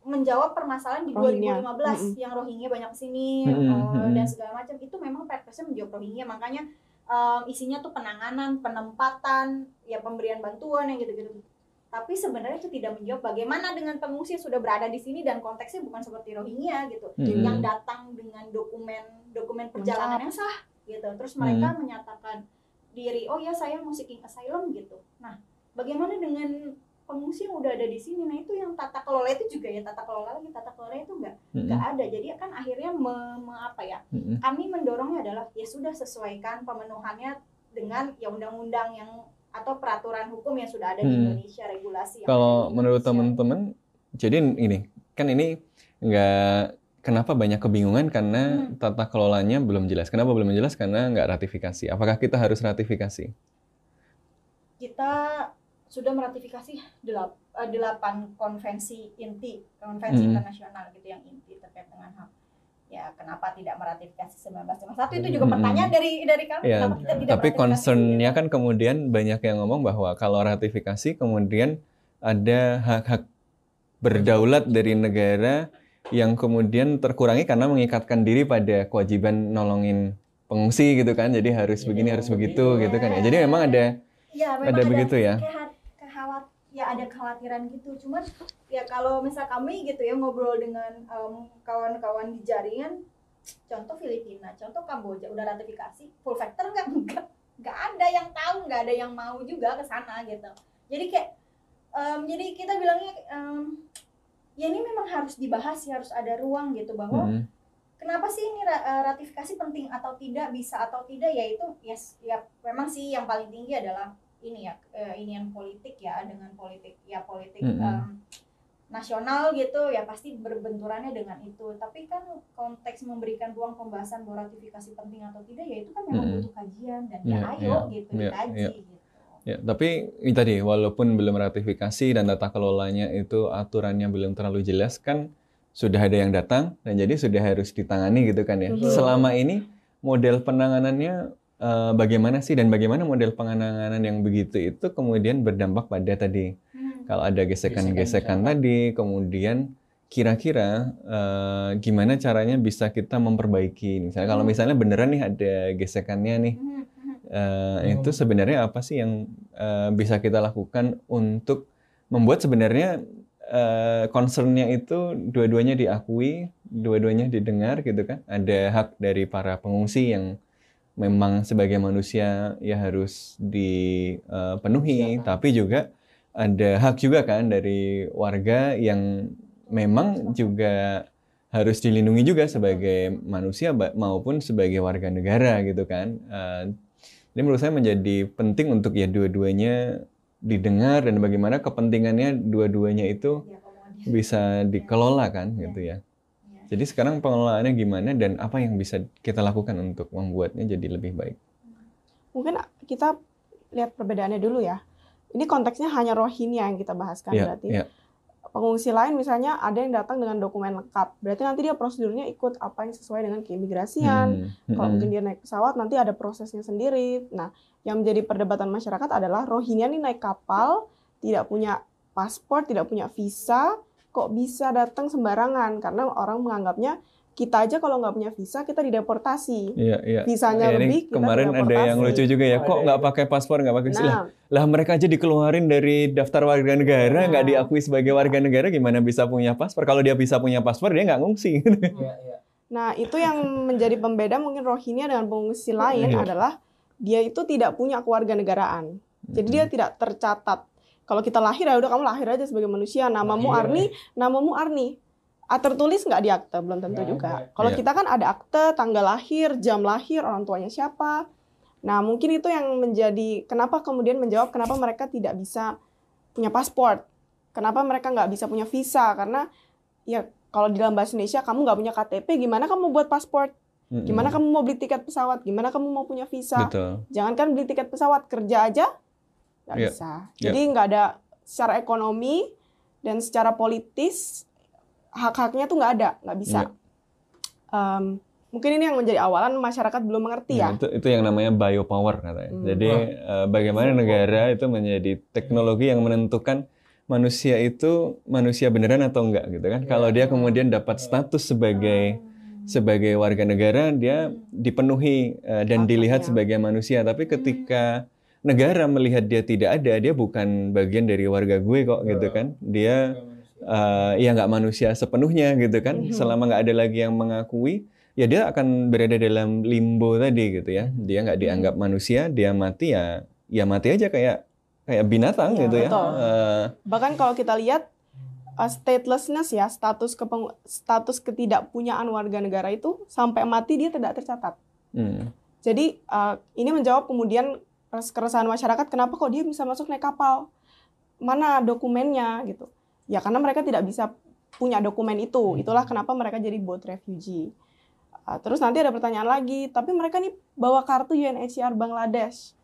menjawab permasalahan di Rohingya. 2015 yang Rohingya banyak ke sini Mm-mm, eh, mm-mm. dan segala macam itu memang Perpresnya menjawab Rohingya makanya em, isinya tuh penanganan penempatan ya pemberian bantuan yang gitu-gitu tapi sebenarnya itu tidak menjawab bagaimana dengan pengungsi yang sudah berada di sini dan konteksnya bukan seperti Rohingya gitu. Mm-mm. yang datang dengan dokumen dokumen perjalanan yang sah gitu. Terus mereka menyatakan diri oh ya saya mau seeking asylum gitu. Nah bagaimana dengan pengungsi yang udah ada di sini? Nah itu yang tata kelola itu juga ya tata kelola lagi tata kelola itu enggak nggak ada. Jadi kan akhirnya me, me- apa ya Mm-mm. kami mendorongnya adalah ya sudah sesuaikan pemenuhannya dengan ya undang-undang yang atau peraturan hukum yang sudah ada di Hmm. Indonesia regulasi yang Kalau menurut teman-teman, jadi ini kan ini nggak kenapa banyak kebingungan karena Hmm. tata kelolanya belum jelas. Kenapa belum jelas? Karena nggak ratifikasi. Apakah kita harus ratifikasi? kita sudah meratifikasi eh, delapan konvensi inti konvensi Hmm. internasional gitu yang inti terkait dengan hak ya kenapa tidak meratifikasi 1951 itu juga Hmm. pertanyaan dari dari kami Ya, kenapa kita tidak Tapi meratifikasi, concernnya gitu. kan kemudian banyak yang ngomong bahwa kalau ratifikasi kemudian ada hak-hak berdaulat dari negara yang kemudian terkurangi karena mengikatkan diri pada kewajiban nolongin pengungsi gitu kan. Jadi harus Iya, begini harus begitu. begitu gitu kan ya. Jadi memang ada ya, memang ada begitu ya. Ya ada kekhawatiran gitu. Cuman ya kalau misal kami gitu ya ngobrol dengan em, kawan-kawan di jaringan contoh Filipina contoh Kamboja udah ratifikasi full factor nggak? (laughs) Nggak nggak ada yang tahu nggak ada yang mau juga ke sana gitu. Jadi kayak em, jadi kita bilangnya em, ya ini memang harus dibahas ya harus ada ruang gitu bahwa Mm, kenapa sih ini eh, ratifikasi penting atau tidak bisa atau tidak ya itu yes ya memang sih yang paling tinggi adalah ini ya eh, ini yang politik ya dengan politik ya politik Mm-mm. em, nasional gitu ya pasti berbenturannya dengan itu tapi kan konteks memberikan ruang pembahasan bahwa ratifikasi penting atau tidak ya itu kan memang Mm-mm. butuh kajian dan Iya, ya ayo iya, gitu iya, dikaji iya. gitu Ya, tapi ini tadi walaupun belum ratifikasi dan tata kelolanya itu aturannya belum terlalu jelas kan sudah ada yang datang dan jadi sudah harus ditangani gitu kan ya. Betul. Selama ini model penanganannya eh, bagaimana sih dan bagaimana model penanganan yang begitu itu kemudian berdampak pada tadi Hmm. kalau ada gesekan-gesekan tadi kemudian kira-kira eh, gimana caranya bisa kita memperbaiki misalnya kalau Hmm. misalnya beneran nih ada gesekannya nih Hmm. Eh, Hmm. itu sebenarnya apa sih yang eh, bisa kita lakukan untuk membuat sebenarnya eh, concernnya itu dua-duanya diakui, dua-duanya didengar gitu kan? Ada hak dari para pengungsi yang memang sebagai manusia ya harus dipenuhi, Siapa? tapi juga ada hak juga kan dari warga yang memang juga harus dilindungi juga sebagai manusia maupun sebagai warga negara gitu kan. Eh, ini menurut saya menjadi penting untuk ya dua-duanya didengar dan bagaimana kepentingannya dua-duanya itu Diakomodir. bisa dikelola kan gitu ya. Jadi sekarang pengelolaannya gimana dan apa yang bisa kita lakukan untuk membuatnya jadi lebih baik? Mungkin kita lihat perbedaannya dulu ya. Ini konteksnya hanya Rohingya yang kita bahaskan Iya, berarti. iya. Pengungsi lain misalnya ada yang datang dengan dokumen lengkap. Berarti nanti dia prosedurnya ikut apa yang sesuai dengan keimigrasian. Hmm, Kalau hmm, mungkin dia naik pesawat nanti ada prosesnya sendiri. Nah, yang menjadi perdebatan masyarakat adalah Rohingya ini naik kapal, tidak punya paspor, tidak punya visa, kok bisa datang sembarangan? Karena orang menganggapnya kita aja kalau nggak punya visa kita dideportasi. Iya, iya. Visanya Ya, ini lebih kita kemarin ada yang lucu juga ya, kok Ada nggak yang- pakai paspor, nggak pakai visa? Lah, Nah, lah mereka aja dikeluarin dari daftar warga negara, nggak Nah. diakui sebagai warga negara, gimana bisa punya paspor? Kalau dia bisa punya paspor, dia nggak ngungsi. Iya, (laughs) iya. Nah, itu yang menjadi pembeda mungkin Rohingya dengan pengungsi lain Iya. adalah dia itu tidak punya kewarganegaraan. Jadi dia tidak tercatat. Kalau kita lahir ya udah kamu lahir aja sebagai manusia, namamu Lahir. Arni, namamu Arni. Ah, tertulis nggak di akte? Belum tentu Nggak juga. ada. Kalau Iya. kita kan ada akte, tanggal lahir, jam lahir, orang tuanya siapa. Nah, mungkin itu yang menjadi kenapa kemudian menjawab kenapa mereka tidak bisa punya paspor. Kenapa mereka nggak bisa punya visa? Karena ya kalau di dalam bahasa Indonesia kamu nggak punya KTP, gimana kamu buat paspor? Gimana kamu mau beli tiket pesawat? Gimana kamu mau punya visa? Betul. Jangan kan beli tiket pesawat kerja aja nggak Iya. bisa. Iya. Jadi nggak ada secara ekonomi dan secara politis hak-haknya tuh nggak ada, nggak bisa. Iya. Em, mungkin ini yang menjadi awalan masyarakat belum mengerti Nah, ya. itu, itu yang namanya biopower katanya. Hmm. Jadi eh, bagaimana negara itu menjadi teknologi yang menentukan manusia itu manusia beneran atau enggak gitu kan. Iya. Kalau dia kemudian dapat status sebagai sebagai warga negara, dia dipenuhi eh, dan Haknya. dilihat sebagai manusia. Tapi ketika negara melihat dia tidak ada, dia bukan bagian dari warga gue kok gitu kan. Dia eh, ya nggak manusia sepenuhnya gitu kan. Mhm. Selama nggak ada lagi yang mengakui, ya dia akan berada dalam limbo tadi gitu ya. Dia nggak dianggap manusia, dia mati ya, ya mati aja kayak kayak binatang Iya, gitu ya. betul. Eh, Bahkan kalau kita lihat uh, statelessness ya, status kepeng- status ketidakpunyaan warga negara itu sampai mati dia tidak tercatat. hmm, Jadi uh, ini menjawab kemudian keresahan masyarakat kenapa kok dia bisa masuk naik kapal? Mana dokumennya gitu. Ya karena mereka tidak bisa punya dokumen itu. Itulah kenapa mereka jadi boat refugee. Uh, terus nanti ada pertanyaan lagi, tapi mereka nih bawa kartu UNHCR Bangladesh.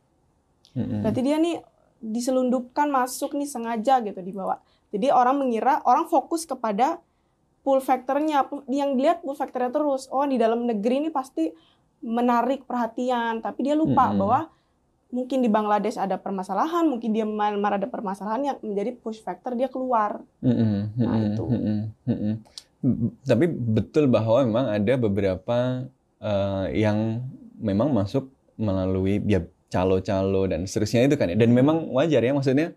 hmm, Berarti dia nih diselundupkan masuk nih sengaja gitu dibawa. Jadi orang mengira orang fokus kepada pull factornya, yang dilihat pull factornya terus. Oh di dalam negeri ini pasti menarik perhatian, tapi dia lupa Mm-mm. bahwa mungkin di Bangladesh ada permasalahan, mungkin di Myanmar ada permasalahan yang menjadi push factor dia keluar. Mm-mm, Nah, itu. B- Tapi betul bahwa memang ada beberapa eh, yang memang masuk melalui ya calo-calo dan seterusnya itu kan ya. Dan memang wajar ya maksudnya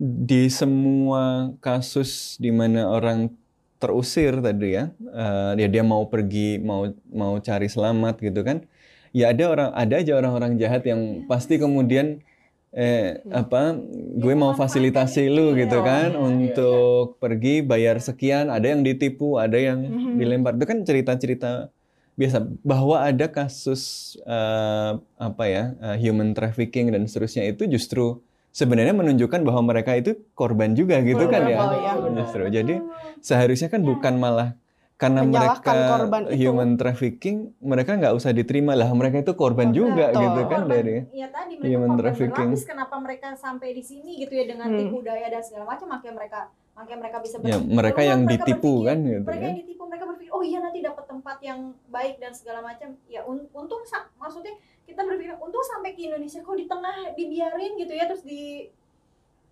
di semua kasus di mana orang terusir tadi ya, eh, ya dia mau pergi mau mau cari selamat gitu kan. Ya ada orang ada aja orang-orang jahat yang pasti kemudian eh apa gue mau fasilitasi lu gitu ya. kan Iya, untuk pergi bayar sekian ada yang ditipu ada yang Mhm. dilempar. Itu kan cerita-cerita biasa bahwa ada kasus eh, apa ya eh, human trafficking dan seterusnya itu justru sebenarnya menunjukkan bahwa mereka itu korban juga gitu kan ya. iya. justru jadi seharusnya kan bukan malah karena mereka korban itu. human trafficking mereka nggak usah diterima lah mereka itu korban juga Betul. gitu kan Korban- dari ya tadi mereka human korban trafficking. berlapis kenapa mereka sampai di sini gitu ya dengan Hmm. tipu daya dan segala macam makanya mereka makanya mereka bisa ya berpikir mereka keluar, yang mereka ditipu berpikir- kan gitu mereka ya yang ditipu mereka berpikir oh iya nanti dapat tempat yang baik dan segala macam ya un- untung maksudnya kita berpikir untung sampai ke Indonesia kok di tengah dibiarin gitu ya terus di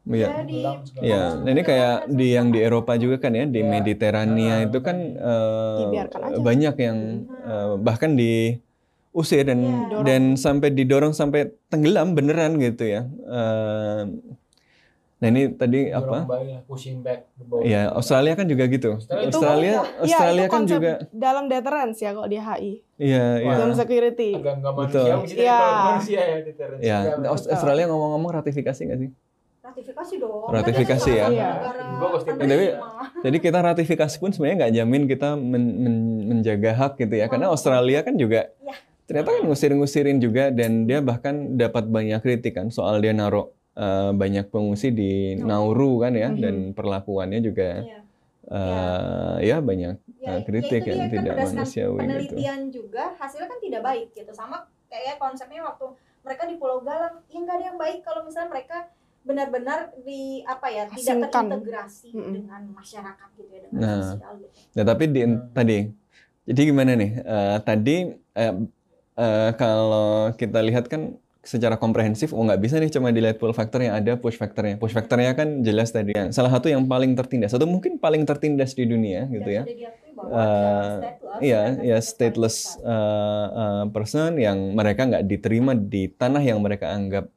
Iya. ya, Ya, nah ini kayak di yang di Eropa juga kan ya di Ya. Mediterania itu kan aja. banyak yang eh, bahkan diusir dan Iya. Didorong. dan sampai didorong sampai tenggelam beneran gitu ya. Eh, nah ini tadi Dorong apa? balik, pushing back the boat. Ya Australia kan juga gitu. Australia Itu- Australia Ya, Australia itu kan juga dalam deterrence ya kalau di HI. iya iya. Zone security. agak nggak Betul. manusia mesti Iya. manusia ya deterrence. Ya, Iya, betul. Aus- Australia ngomong-ngomong ratifikasi nggak sih? Ratifikasi dong. Ratifikasi ya. Iya. Bagus, Kan tapi- Jadi kita ratifikasi pun sebenarnya nggak jamin kita men- men- menjaga hak gitu ya. Karena Australia kan juga Iya. ternyata kan ngusir-ngusirin juga dan dia bahkan dapat banyak kritik kan soal dia naruh eh, banyak pengungsi di Nauru kan ya Mhm. dan perlakuannya juga Iya. eh, ya banyak Ya, eh, kritik ya itu yang kan tidak manusiawi gitu. penelitian juga hasilnya kan tidak baik gitu sama kayak konsepnya waktu mereka di Pulau Galang ya nggak ada yang baik kalau misalnya mereka benar-benar di apa ya tidak Asingkan. terintegrasi Mm-mm. dengan masyarakat gitu ya dengan Nah. sosial gitu. Nah, tapi di, tadi, jadi gimana nih? Eh, tadi eh, eh, kalau kita lihat kan secara komprehensif, oh nggak bisa nih cuma dilihat pull factor yang ada push factornya. Push factornya kan jelas tadi. Yang Salah satu yang paling tertindas atau mungkin paling tertindas di dunia gitu ya. Dan Eh, stateless, Iya, ya stateless stateless eh, eh, person yang mereka nggak diterima di tanah yang mereka anggap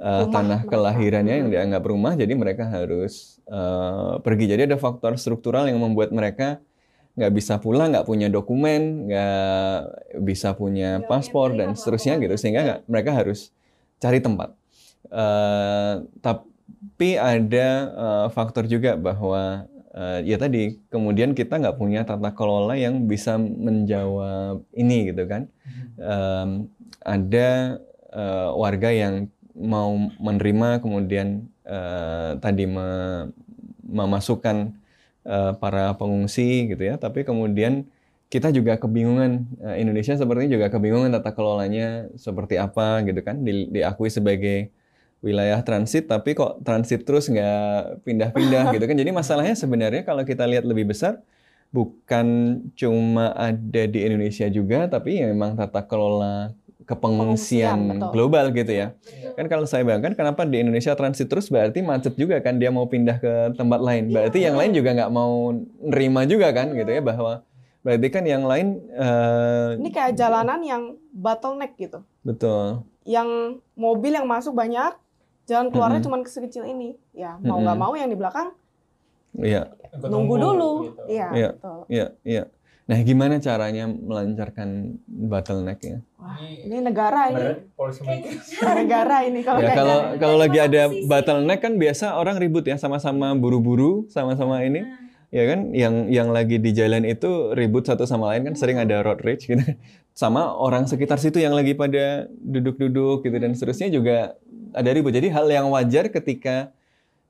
eh, Rumah tanah mereka. kelahirannya yang dianggap rumah, jadi mereka harus eh, pergi. Jadi ada faktor struktural yang membuat mereka nggak bisa pulang, nggak punya dokumen, nggak bisa punya paspor dan seterusnya gitu, sehingga nggak- mereka harus cari tempat. Eh, tapi ada eh, faktor juga bahwa eh, ya tadi kemudian kita nggak punya tata kelola yang bisa menjawab ini gitu kan. Em, ada eh, warga yang mau menerima kemudian eh, tadi me- memasukkan eh, para pengungsi gitu ya, tapi kemudian kita juga kebingungan eh, Indonesia sepertinya juga kebingungan tata kelolanya seperti apa gitu kan di- diakui sebagai wilayah transit tapi kok transit terus nggak pindah-pindah gitu kan. Jadi masalahnya sebenarnya kalau kita lihat lebih besar bukan cuma ada di Indonesia juga tapi ya memang tata kelola kepengungsian global gitu ya Betul. kan kalau saya bayangkan kenapa di Indonesia transit terus berarti macet juga kan dia mau pindah ke tempat lain berarti yang lain juga nggak mau nerima juga kan gitu ya bahwa berarti kan yang lain eh, Ini kayak jalanan yang bottleneck gitu. betul Yang mobil yang masuk banyak, jalan keluarnya Mm-mm. cuma sekecil ini. Ya, mau nggak mau yang di belakang iya nunggu dulu. gitu. Iya, Iya. betul. iya iya nah gimana caranya melancarkan bottleneck-nya Wah, Ini negara ini. negara ini kalau ya kayak kalau kalau lagi ada bottleneck kan biasa orang ribut ya sama-sama buru-buru sama-sama ini. Nah, ya kan? Yang yang lagi di jalan itu ribut satu sama lain kan sering ada road rage gitu. Sama orang sekitar situ yang lagi pada duduk-duduk gitu dan seterusnya juga ada ribut. Jadi hal yang wajar ketika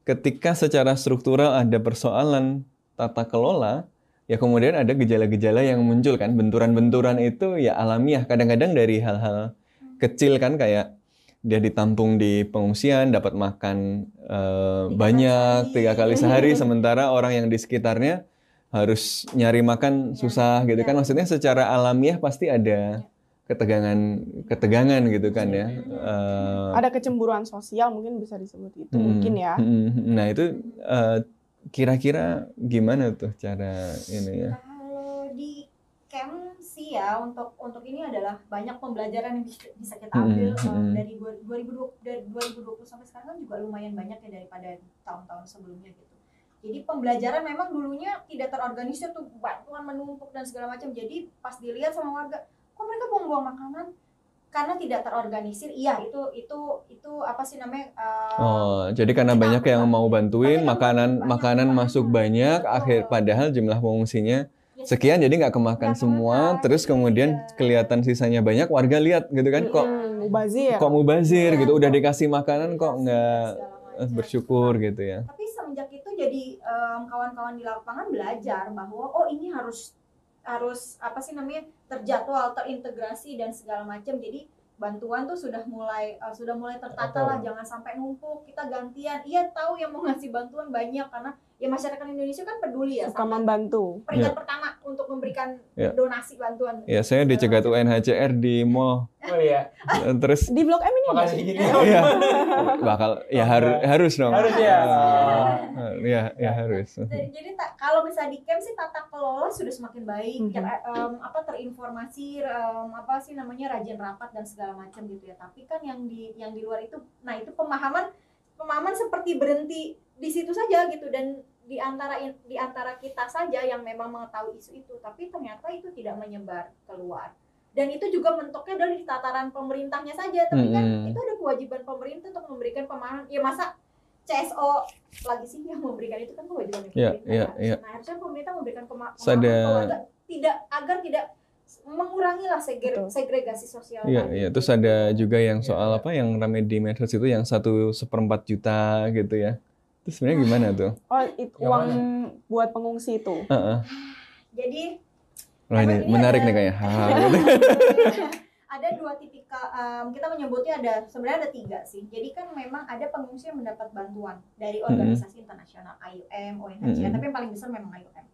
ketika secara struktural ada persoalan tata kelola ya kemudian ada gejala-gejala yang muncul kan benturan-benturan itu ya alamiah kadang-kadang dari hal-hal kecil kan kayak dia ditampung di pengungsian dapat makan eh, Tiga banyak kali tiga kali sehari. (laughs) sementara orang yang di sekitarnya harus nyari makan Ya, susah gitu ya. kan maksudnya secara alamiah pasti ada ketegangan ketegangan gitu kan ya Eh, ada kecemburuan sosial mungkin bisa disebut itu mm, mungkin ya. mm, mm. nah itu eh, kira-kira gimana tuh cara ini ya Kalau di camp sih ya untuk untuk ini adalah banyak pembelajaran yang bisa, kita ambil um, mm-mm. dari dua- 2020 dari 2020 sampai sekarang kan juga lumayan banyak ya daripada tahun-tahun sebelumnya gitu. Jadi pembelajaran memang dulunya tidak terorganisir tuh bantuan menumpuk dan segala macam. Jadi pas dilihat sama warga, kok mereka buang-buang makanan? Karena tidak terorganisir. Iya, itu itu itu apa sih namanya? uh, Oh, jadi karena banyak yang mau bantuin, Banyak makanan banyak makanan yang masuk banyak. banyak, Betul. akhir padahal jumlah pengungsinya ya sekian, jadi nggak kemakan Nggak semua, kemakan, terus gitu kemudian ya. kelihatan sisanya banyak, warga lihat gitu kan, kok mubazir. kok mubazir Iya, gitu, udah kok dikasih makanan kok nggak eh, bersyukur gitu ya. tapi semenjak itu jadi kawan-kawan di lapangan belajar bahwa oh ini harus harus apa sih namanya terjadwal terintegrasi dan segala macam. Jadi bantuan tuh sudah mulai eh, sudah mulai tertata lah jangan sampai numpuk kita gantian. Iya tahu yang mau ngasih bantuan banyak karena ya masyarakat Indonesia kan peduli ya suka sama membantu. peringkat pertama untuk memberikan Ya. donasi bantuan Ya saya dicegat UNHCR di mall, Oh iya. terus Di Blok M ini Makasih sih? gini. Iya. bakal ya harus harus dong. Harus ya. Eh, ya ya harus. Jadi, jadi kalau misalnya di camp sih tata kelola sudah semakin baik, Mhm. ya, em, apa terinformasi, em, apa sih namanya rajin rapat dan segala macam gitu ya. Tapi kan yang di yang di luar itu, nah itu pemahaman pemahaman seperti berhenti di situ saja gitu dan di antara di antara kita saja yang memang mengetahui isu itu, tapi ternyata itu tidak menyebar keluar. Dan itu juga mentoknya dari tataran pemerintahnya saja, tapi kan Mhm. itu ada kewajiban pemerintah untuk memberikan pemahaman. Ya masa CSO lagi sih yang memberikan itu kan kewajiban Iya, pemerintah. iya, ya. iya. Nah, harusnya pemerintah memberikan pemahaman kalau agar tidak agar tidak mengurangi lah segre- Betul. segregasi sosial. Iya, iya. Terus ada juga yang soal apa yang rame di medsos itu yang satu seperempat juta gitu ya. Itu sebenarnya gimana tuh? (laughs) Oh, itu uang mana? buat pengungsi itu. Heeh. Jadi Wah ini menarik ada- nih kayaknya. Ha, gitu. (laughs) ada dua tipikal em, kita menyebutnya ada sebenarnya ada tiga sih jadi kan memang ada pengungsi yang mendapat bantuan dari organisasi internasional IOM UNHCR Mm-mm. tapi yang paling besar memang IOM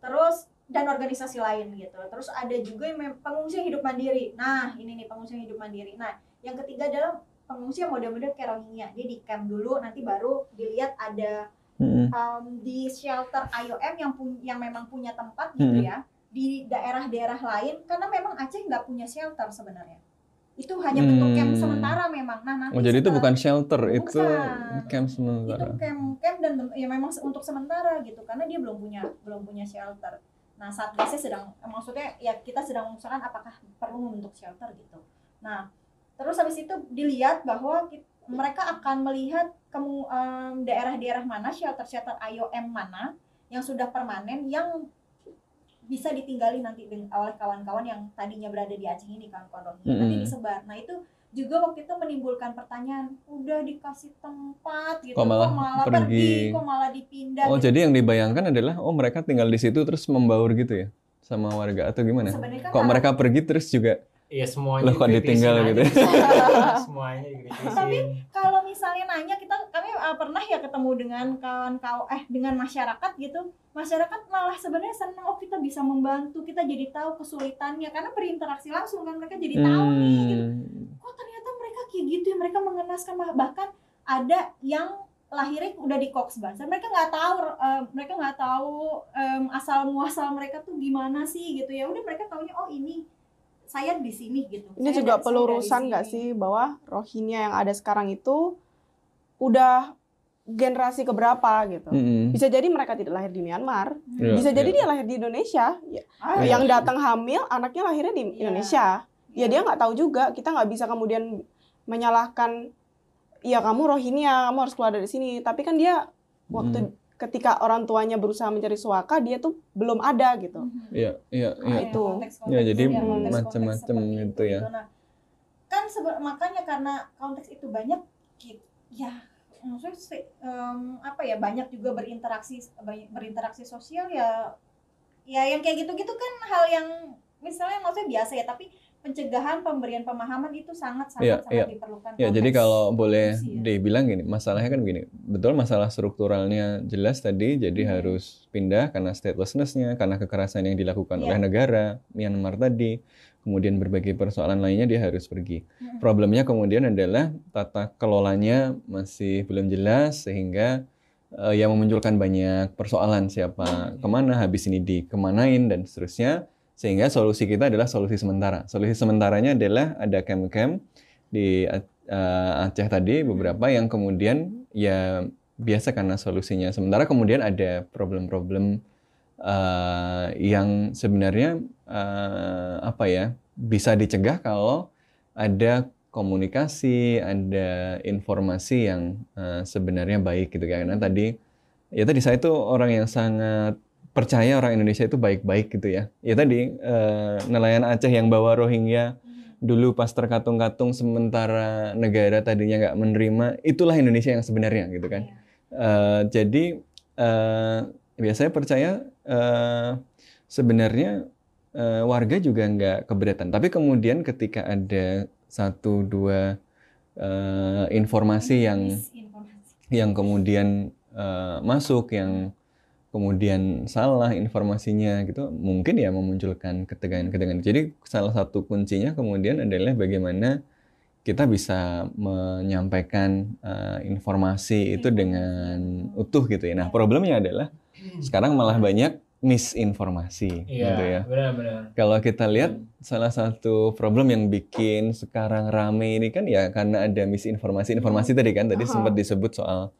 terus dan organisasi lain gitu terus ada juga yang pengungsi yang hidup mandiri nah ini nih pengungsi yang hidup mandiri nah yang ketiga adalah pengungsi yang model-model kayak Rohingya dia di camp dulu nanti baru dilihat ada Mm-mm. um, di shelter IOM yang yang memang punya tempat gitu Hmm. ya di daerah-daerah lain karena memang Aceh nggak punya shelter sebenarnya itu hanya bentuk camp Hmm. sementara memang nah nanti Oh jadi itu bukan shelter, Bukan. itu camp itu sementara. camp camp dan ya memang untuk sementara gitu karena dia belum punya belum punya shelter nah saat gasnya sedang maksudnya ya kita sedang mengusahakan apakah perlu membentuk shelter gitu nah terus habis itu dilihat bahwa ki- mereka akan melihat kemu daerah-daerah mana shelter-shelter IOM mana yang sudah permanen yang bisa ditinggali nanti oleh kawan-kawan yang tadinya berada di Aceh ini kawan-kawan Rohingya nanti Mm-mm. disebar nah itu juga waktu itu menimbulkan pertanyaan udah dikasih tempat gitu Kok malah pergi? kok malah dipindah Oh gitu. jadi yang dibayangkan adalah oh mereka tinggal di situ terus membaur gitu ya sama warga atau gimana? sebenarnya kan Kok mereka pergi terus juga Iya semuanya. Loh, kok ditinggal gitu? semuanya. (laughs) semuanya dikritisin. kalau misalnya nanya kita kami uh, pernah ya ketemu dengan kawan kawan eh dengan masyarakat gitu masyarakat malah sebenarnya senang oh kita bisa membantu kita jadi tahu kesulitannya karena berinteraksi langsung kan mereka jadi tahu nih gitu Hmm. kok ternyata mereka kayak gitu ya mereka mengenaskan bah- bahkan ada yang lahirnya udah di Cox Bazar mereka nggak tahu eh, mereka nggak tahu em, asal muasal mereka tuh gimana sih gitu ya udah mereka taunya oh ini saya di sini gitu Ini Saya juga pelurusan nggak sih bahwa Rohingya yang ada sekarang itu udah generasi keberapa gitu. Mm-mm. Bisa jadi mereka tidak lahir di Myanmar, Iya, bisa jadi iya. dia lahir di Indonesia. Ya, Ah, Iya. Yang datang hamil, anaknya lahirnya di Iya. Indonesia. Ya dia nggak tahu juga. Kita nggak bisa kemudian menyalahkan, ya kamu Rohingya, kamu harus keluar dari sini. Tapi kan dia waktu ketika orang tuanya berusaha mencari suaka, dia tuh belum ada gitu. Mhm. Iya, iya, Ah, iya. ya, Itu. Ya, jadi ya, konteks-konteks macam-macam gitu ya. Nah, kan makanya karena konteks itu banyak, ki- ya maksudnya em, apa ya banyak juga berinteraksi banyak berinteraksi sosial ya, ya yang kayak gitu-gitu kan hal yang misalnya maksudnya biasa ya, tapi pencegahan pemberian pemahaman itu sangat sangat Iya, sangat iya. diperlukan. Ya, jadi kalau boleh ya. dibilang gini, masalahnya kan begini. Betul masalah strukturalnya jelas tadi, jadi Hmm. harus pindah karena statelessness-nya, karena kekerasan yang dilakukan Iya. oleh negara, Myanmar tadi, kemudian berbagai persoalan lainnya dia harus pergi. Mm-mm. Problemnya kemudian adalah tata kelolanya masih belum jelas sehingga eh, yang memunculkan banyak persoalan siapa ke mana, habis ini dikemanain dan seterusnya. Sehingga solusi kita adalah solusi sementara. Solusi sementaranya adalah ada camp-camp di eh, Aceh tadi beberapa yang kemudian ya biasa karena solusinya sementara kemudian ada problem-problem eh, yang sebenarnya eh, apa ya bisa dicegah kalau ada komunikasi, ada informasi yang eh, sebenarnya baik gitu karena tadi ya tadi saya tuh orang yang sangat percaya orang Indonesia itu baik-baik gitu ya. Ya tadi eh, nelayan Aceh yang bawa Rohingya dulu pas terkatung-katung sementara negara tadinya nggak menerima, itulah Indonesia yang sebenarnya gitu kan. Eh, jadi eh, biasanya percaya eh, sebenarnya eh, warga juga nggak keberatan. Tapi kemudian ketika ada satu dua eh, informasi yang yang kemudian eh, masuk yang kemudian salah informasinya gitu mungkin ya memunculkan ketegangan-ketegangan. Jadi salah satu kuncinya kemudian adalah bagaimana kita bisa menyampaikan eh, informasi itu dengan utuh gitu ya. Nah, problemnya adalah sekarang malah banyak misinformasi Iya, gitu ya. benar-benar. Kalau kita lihat salah satu problem yang bikin sekarang rame ini kan ya karena ada misinformasi. Informasi tadi kan tadi sempat disebut soal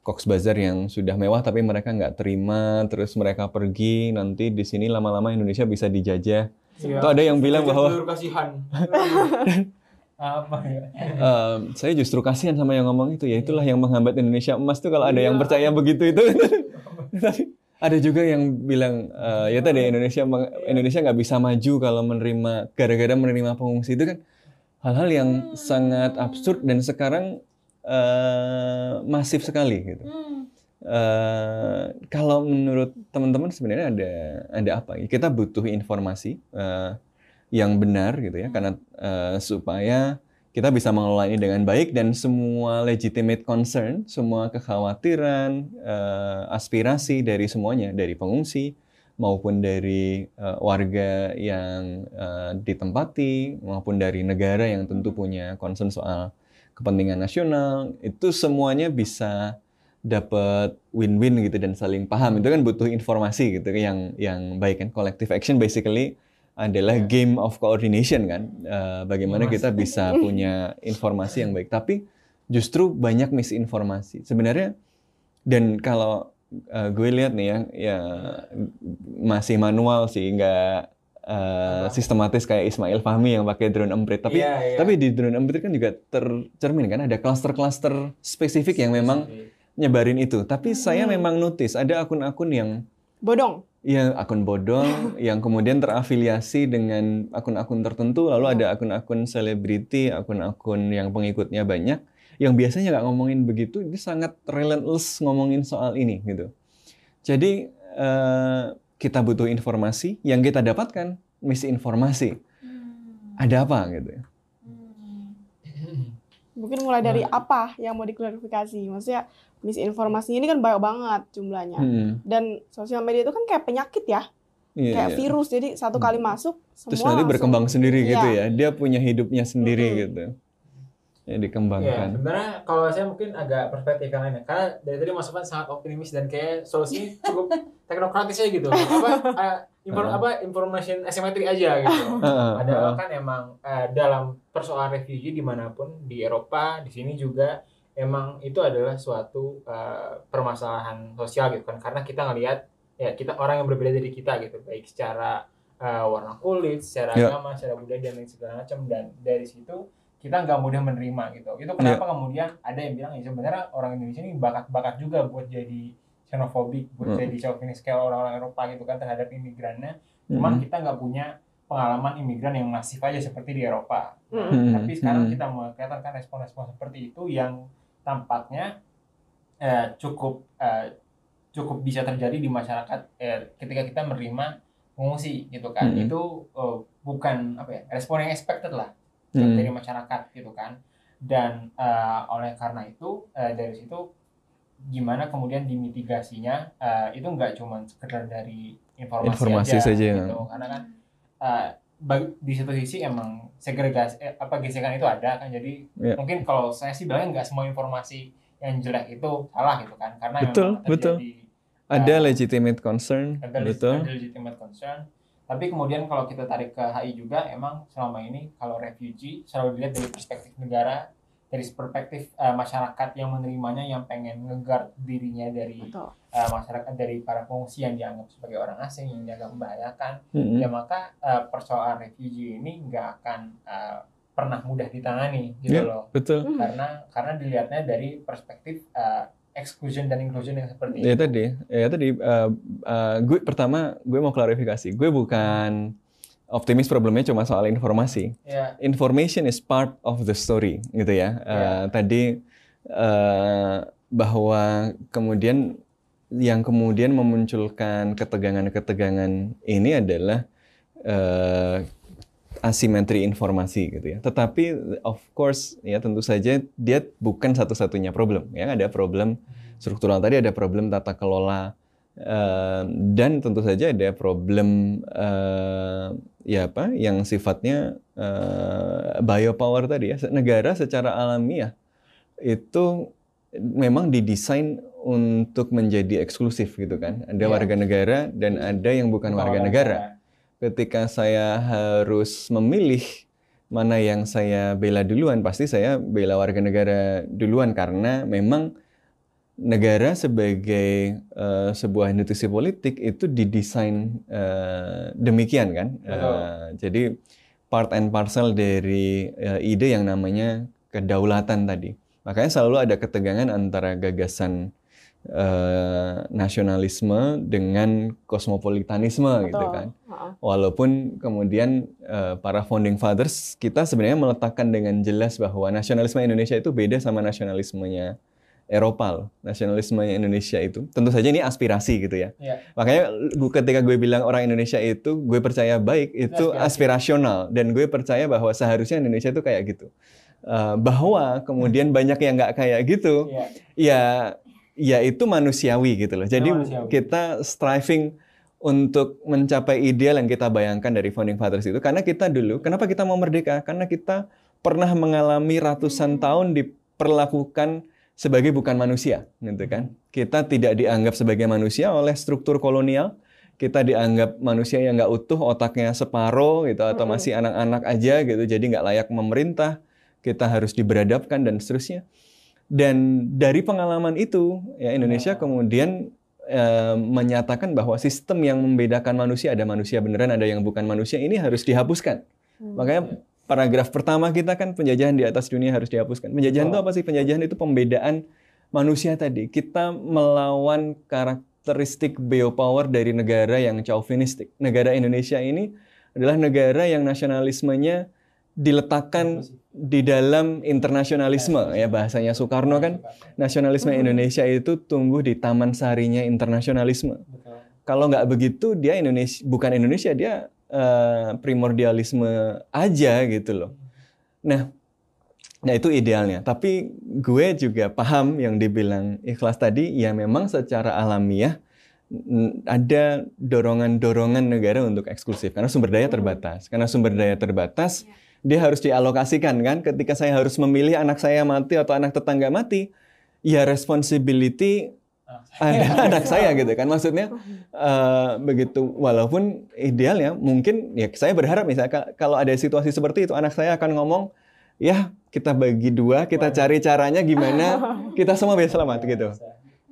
Cox Bazar yang sudah mewah tapi mereka nggak terima, terus mereka pergi nanti di sini lama-lama Indonesia bisa dijajah. Iya. Itu ada yang bilang bahwa kasihan. (laughs) Apa ya? Eh, saya justru kasihan sama yang ngomong itu ya itulah yang menghambat Indonesia emas tuh kalau ada yang Iya. percaya begitu itu (laughs) ada juga yang bilang eh, ya tadi Indonesia meng- Indonesia nggak bisa maju kalau menerima gara-gara menerima pengungsi itu kan hal-hal yang sangat absurd dan sekarang eh, masif sekali gitu. Hmm. Eh, kalau menurut teman-teman sebenarnya ada ada apa? Kita butuh informasi eh, yang benar gitu ya, karena eh, supaya kita bisa mengelola ini dengan baik dan semua legitimate concern, semua kekhawatiran, eh, aspirasi dari semuanya, dari pengungsi maupun dari eh, warga yang eh, ditempati maupun dari negara yang tentu punya concern soal kepentingan nasional, itu semuanya bisa dapat win-win gitu dan saling paham. Itu kan butuh informasi gitu yang yang baik kan. Collective action basically adalah Ya. game of coordination kan. Eh, bagaimana Mas. kita bisa (laughs) punya informasi yang baik. Tapi justru banyak misinformasi. Sebenarnya dan kalau eh, gue lihat nih ya, ya masih manual sih, nggak eh, Apa? sistematis kayak Ismail Fahmi yang pakai drone emprit. Tapi Iya, iya. tapi di drone emprit kan juga tercermin kan ada cluster-cluster spesifik yang memang nyebarin itu. Tapi saya Hmm. memang notice ada akun-akun yang Bodong. ya akun bodong (laughs) yang kemudian terafiliasi dengan akun-akun tertentu, lalu ada akun-akun selebriti, akun-akun yang pengikutnya banyak yang biasanya nggak ngomongin begitu, ini sangat relentless ngomongin soal ini gitu. Jadi eh, kita butuh informasi, yang kita dapatkan misinformasi. Hmm. Ada apa gitu? ya? Hmm. Mungkin mulai dari apa yang mau diklarifikasi. Maksudnya misinformasinya ini kan banyak banget jumlahnya. Hmm, Dan sosial media itu kan kayak penyakit ya, iya, kayak iya. virus. Jadi satu kali masuk semua Terus nanti langsung- berkembang sendiri gitu Iya. ya. Dia punya hidupnya sendiri Mm-mm. gitu. Ya Ya, dikembangkan. sebenarnya kalau saya mungkin agak perspektif yang lain ya. Karena dari tadi Mas Sofan sangat optimis dan kayak solusinya (laughs) cukup teknokratis aja gitu. Apa eh, infor- Uh-uh. apa information asymmetry aja gitu. (laughs) Heeh, Padahal heeh. kan emang eh, dalam persoalan refugee di mana pun di Eropa di sini juga emang itu adalah suatu eh, permasalahan sosial gitu kan karena kita ngelihat ya kita orang yang berbeda dari kita gitu baik secara eh, warna kulit, secara Ya. agama, secara budaya dan lain segala macam dan dari situ kita nggak mudah menerima gitu. Itu kenapa kemudian ada yang bilang ya sebenarnya orang Indonesia ini bakat-bakat juga buat jadi xenophobic, buat Hmm. jadi chauvinis kayak orang-orang Eropa gitu kan terhadap imigrannya. Cuman Mm-mm. kita nggak punya pengalaman imigran yang masif aja seperti di Eropa. Mm-mm. Tapi sekarang Hmm. kita mulai kelihatan kan respon-respon seperti itu yang tampaknya eh, cukup eh, cukup bisa terjadi di masyarakat eh, ketika kita menerima pengungsi gitu kan. Hmm. Itu eh, bukan apa ya respon yang expected lah Mm. dari masyarakat gitu kan. Dan eh, oleh karena itu eh, dari situ gimana kemudian dimitigasinya eh, itu nggak cuma sekedar dari informasi, Informasi aja saja. gitu karena kan bag- di satu sisi emang segregasi eh, apa gesekan itu ada kan jadi Iya. mungkin kalau saya sih bilangnya nggak semua informasi yang jelek itu salah gitu kan karena Betul, memang terjadi Ada legitimate concern, ada, betul. ada legitimate concern tapi kemudian kalau kita tarik ke HI juga emang selama ini kalau refugee selalu dilihat dari perspektif negara dari perspektif eh, masyarakat yang menerimanya yang pengen ngeguard dirinya dari Betul. eh, masyarakat dari para pengungsi yang dianggap sebagai orang asing yang dianggap membahayakan Mm-mm. ya maka eh, persoalan refugee ini nggak akan eh, pernah mudah ditangani gitu Ya. loh Betul. Hmm. karena karena dilihatnya dari perspektif eh, exclusion dan inclusion yang seperti Ya itu. tadi, ya tadi eh, eh, gue pertama gue mau klarifikasi. Gue bukan optimis problemnya cuma soal informasi. Ya, Information is part of the story, gitu ya. Eh, Ya. Tadi eh, bahwa kemudian yang kemudian memunculkan ketegangan-ketegangan ini adalah eh, asimetri informasi gitu ya. Tetapi of course ya tentu saja dia bukan satu-satunya problem ya. Ada problem struktural tadi ada problem tata kelola eh, dan tentu saja ada problem eh, ya apa yang sifatnya eh, biopower tadi ya. Negara secara alamiah itu memang didesain untuk menjadi eksklusif gitu kan. Ada Iya. warga negara dan ada yang bukan warga negara ketika saya harus memilih mana yang saya bela duluan, pasti saya bela warga negara duluan karena memang negara sebagai eh, sebuah institusi politik itu didesain eh, demikian kan. Eh, jadi part and parcel dari uh, ide yang namanya kedaulatan tadi. Makanya selalu ada ketegangan antara gagasan uh, nasionalisme dengan kosmopolitanisme gitu Betul. kan. Heeh. Walaupun kemudian uh, para founding fathers kita sebenarnya meletakkan dengan jelas bahwa nasionalisme Indonesia itu beda sama nasionalismenya Eropa loh. Nasionalisme Indonesia itu tentu saja ini aspirasi gitu ya. Iya. Makanya gu- ketika gue bilang orang Indonesia itu gue percaya baik itu aspirasi. aspirasional dan gue percaya bahwa seharusnya Indonesia itu kayak gitu. Uh, bahwa kemudian banyak yang nggak kayak gitu Iya. ya ya itu manusiawi gitu loh. Jadi manusiawi. kita striving untuk mencapai ideal yang kita bayangkan dari founding fathers itu karena kita dulu kenapa kita mau merdeka? Karena kita pernah mengalami ratusan tahun diperlakukan sebagai bukan manusia gitu kan. Kita tidak dianggap sebagai manusia oleh struktur kolonial. Kita dianggap manusia yang nggak utuh, otaknya separuh gitu atau Mm-mm. masih anak-anak aja gitu. Jadi nggak layak memerintah. Kita harus diberadabkan dan seterusnya. Dan dari pengalaman itu, ya Indonesia Ya. kemudian eh, menyatakan bahwa sistem yang membedakan manusia ada manusia beneran, ada yang bukan manusia ini harus dihapuskan. Hmm. Makanya paragraf pertama kita kan penjajahan di atas dunia harus dihapuskan. Penjajahan itu Betul. apa sih? Penjajahan itu pembedaan manusia tadi. Kita melawan karakteristik biopower dari negara yang chauvinistik. Negara Indonesia ini adalah negara yang nasionalismenya diletakkan di dalam internasionalisme ya bahasanya Soekarno kan nasionalisme Hmm. Indonesia itu tumbuh di taman sarinya internasionalisme. Kalau nggak begitu dia Indonesia bukan Indonesia dia eh, primordialisme aja gitu loh. Nah, nah itu idealnya. Tapi gue juga paham yang dibilang ikhlas tadi ya memang secara alamiah ada dorongan-dorongan negara untuk eksklusif karena sumber daya terbatas. Karena sumber daya terbatas dia harus dialokasikan kan. Ketika saya harus memilih anak saya mati atau anak tetangga mati, ya responsibility ada (laughs) anak saya gitu kan? Maksudnya eh, begitu walaupun idealnya mungkin ya saya berharap misalnya ka- kalau ada situasi seperti itu anak saya akan ngomong ya kita bagi dua kita cari caranya gimana (laughs) kita semua bisa selamat gitu.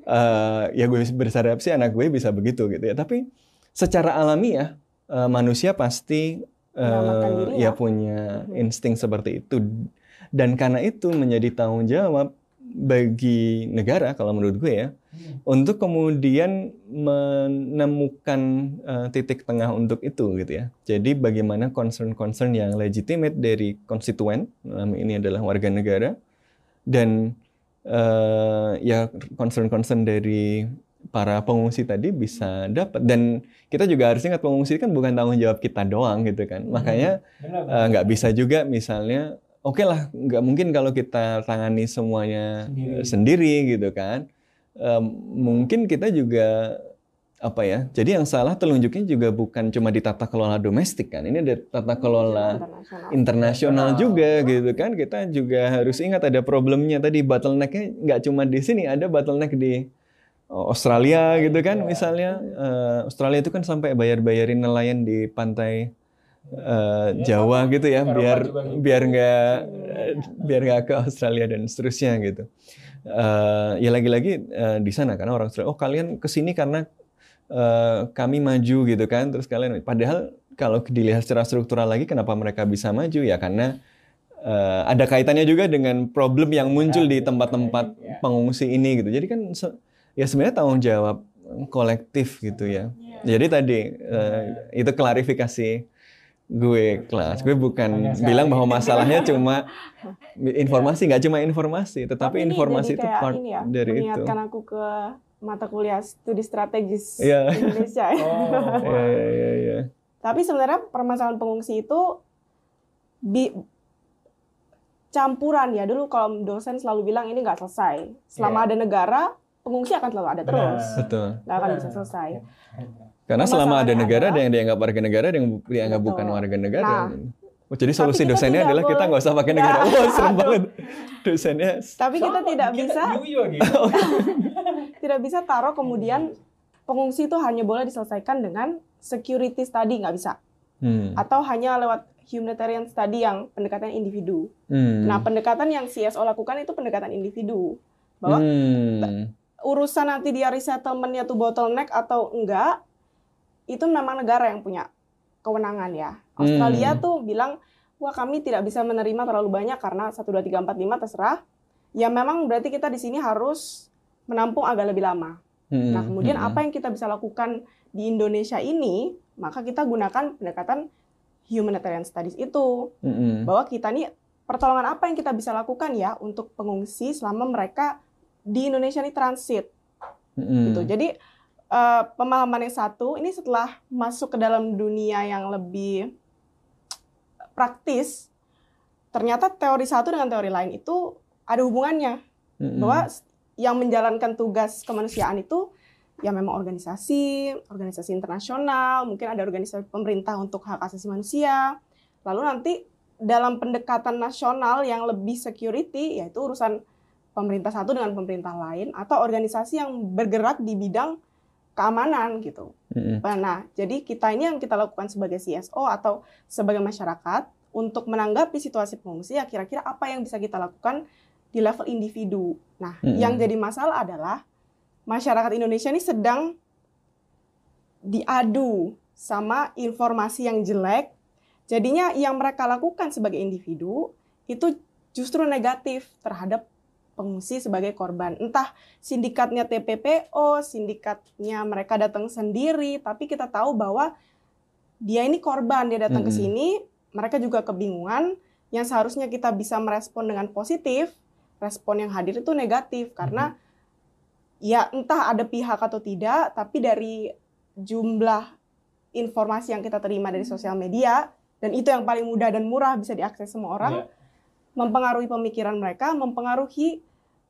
Eh, ya gue berharap sih anak gue bisa begitu gitu ya. Tapi secara alamiah eh, manusia pasti diri ya ya. punya Mhm. insting seperti itu dan karena itu menjadi tanggung jawab bagi negara kalau menurut gue ya Hmm. untuk kemudian menemukan eh, titik tengah untuk itu gitu ya. Jadi bagaimana concern-concern yang legitimate dari konstituen, dalam ini adalah warga negara, dan eh, ya concern-concern dari para pengungsi tadi bisa dapat. Dan kita juga harus ingat pengungsi kan bukan tanggung jawab kita doang gitu kan. Makanya Benar, eh, nggak bisa juga misalnya, oke lah nggak mungkin kalau kita tangani semuanya Sendiri. sendiri gitu kan. Em, mungkin kita juga apa ya? Jadi yang salah telunjuknya juga bukan cuma di tata kelola domestik kan. Ini ada tata kelola internasional. juga gitu kan. Kita juga harus ingat ada problemnya tadi bottlenecknya nggak cuma di sini, ada bottleneck di Australia gitu kan Iya. misalnya. Eh, Australia itu kan sampai bayar-bayarin nelayan di pantai eh, Iya, Jawa gitu ya, biar gitu. biar nggak biar nggak ke Australia dan seterusnya gitu. Eh, ya lagi-lagi di sana karena orang Australia, oh kalian ke sini karena eh, kami maju gitu kan, terus kalian padahal kalau dilihat secara struktural lagi kenapa mereka bisa maju ya karena eh, ada kaitannya juga dengan problem yang muncul di tempat-tempat pengungsi ini gitu. Jadi kan se- ya sebenarnya tanggung jawab kolektif gitu ya. Jadi tadi eh, itu klarifikasi gue kelas. Gue bukan bilang bahwa masalahnya cuma (laughs) informasi, nggak cuma informasi, tetapi ini informasi itu part ini ya, dari itu. aku ke mata kuliah studi strategis Iya. Indonesia. (laughs) Oh, Iya, iya, iya, iya. Tapi sebenarnya permasalahan pengungsi itu bi- campuran ya. Dulu kalau dosen selalu bilang ini nggak selesai. Selama Iya. ada negara, pengungsi akan selalu ada terus. Benar. Betul. Nggak akan bisa selesai. Karena selama ada negara, ada yang dianggap warga negara, ada yang dianggap Betul. bukan warga negara. Nah, Oh, jadi solusi kita dosennya adalah kita nggak usah pakai Nah, negara. Wah, serem aduh. (laughs) banget. Dosennya Tapi kita Sama, tidak bisa gitu. (laughs) tidak bisa taruh kemudian pengungsi itu hanya boleh diselesaikan dengan security study nggak bisa hmm. atau hanya lewat humanitarian study yang pendekatan individu. Hmm. Nah, pendekatan yang CSO lakukan itu pendekatan individu. Bahwa Hmm. Urusan nanti dia resettlementnya tuh bottleneck atau enggak, itu memang negara yang punya kewenangan ya. Australia Hmm. tuh bilang, wah kami tidak bisa menerima terlalu banyak karena 1, 2, 3, 4, 5 terserah. Ya memang berarti kita di sini harus menampung agak lebih lama. Mm-mm. Nah kemudian Mm-mm. apa yang kita bisa lakukan di Indonesia ini, maka kita gunakan pendekatan humanitarian studies itu. Mm-mm. Bahwa kita nih pertolongan apa yang kita bisa lakukan ya untuk pengungsi selama mereka di Indonesia ini transit Mm-mm. gitu. Jadi eh, pemahaman yang satu ini setelah masuk ke dalam dunia yang lebih praktis, ternyata teori satu dengan teori lain itu ada hubungannya Mm-mm. bahwa yang menjalankan tugas kemanusiaan itu ya memang organisasi, organisasi internasional, mungkin ada organisasi pemerintah untuk hak asasi manusia. Lalu nanti dalam pendekatan nasional yang lebih security yaitu urusan pemerintah satu dengan pemerintah lain atau organisasi yang bergerak di bidang keamanan gitu. Mm-mm. Nah, jadi kita ini yang kita lakukan sebagai CSO atau sebagai masyarakat untuk menanggapi situasi pengungsi ya kira-kira apa yang bisa kita lakukan di level individu. Nah, Mm-mm. yang jadi masalah adalah masyarakat Indonesia ini sedang diadu sama informasi yang jelek. Jadinya yang mereka lakukan sebagai individu itu justru negatif terhadap pengungsi sebagai korban. Entah sindikatnya TPPO, sindikatnya mereka datang sendiri, tapi kita tahu bahwa dia ini korban, dia datang ke Mm-mm. sini, mereka juga kebingungan. Yang seharusnya kita bisa merespon dengan positif, respon yang hadir itu negatif karena ya entah ada pihak atau tidak, tapi dari jumlah informasi yang kita terima dari sosial media dan itu yang paling mudah dan murah bisa diakses semua orang Iya. mempengaruhi pemikiran mereka, mempengaruhi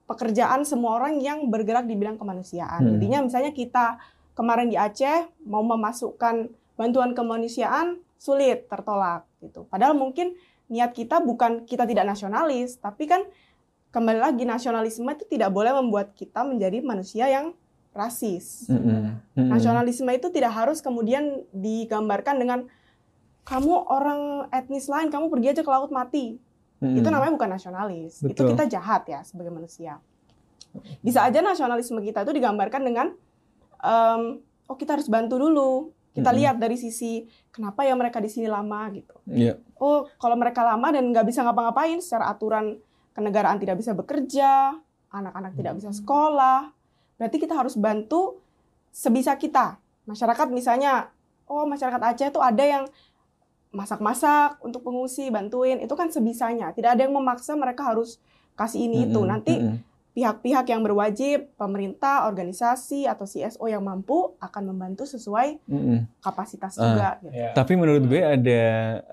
pekerjaan semua orang yang bergerak di bidang kemanusiaan. Hmm. Jadinya misalnya kita kemarin di Aceh mau memasukkan bantuan kemanusiaan sulit tertolak gitu. Padahal mungkin niat kita bukan kita tidak nasionalis, tapi kan kembali lagi nasionalisme itu tidak boleh membuat kita menjadi manusia yang rasis. Mm-mm. Mm-mm. Nasionalisme itu tidak harus kemudian digambarkan dengan kamu orang etnis lain, kamu pergi aja ke laut mati. Mm-mm. Itu namanya bukan nasionalis. Itu Betul. kita jahat ya sebagai manusia. Bisa aja nasionalisme kita itu digambarkan dengan em, oh kita harus bantu dulu. Kita Mm-mm. lihat dari sisi kenapa ya mereka di sini lama gitu. Iya. Oh kalau mereka lama dan nggak bisa ngapa-ngapain secara aturan kenegaraan tidak bisa bekerja, anak-anak tidak bisa sekolah, berarti kita harus bantu sebisa kita. Masyarakat misalnya, oh masyarakat Aceh tuh ada yang masak-masak untuk pengungsi, bantuin, itu kan sebisanya. Tidak ada yang memaksa mereka harus kasih ini itu. Nanti pihak-pihak yang berwajib, pemerintah, organisasi atau CSO yang mampu akan membantu sesuai Mm-mm. kapasitas Ah. juga. Gitu. Ya. Tapi menurut gue ada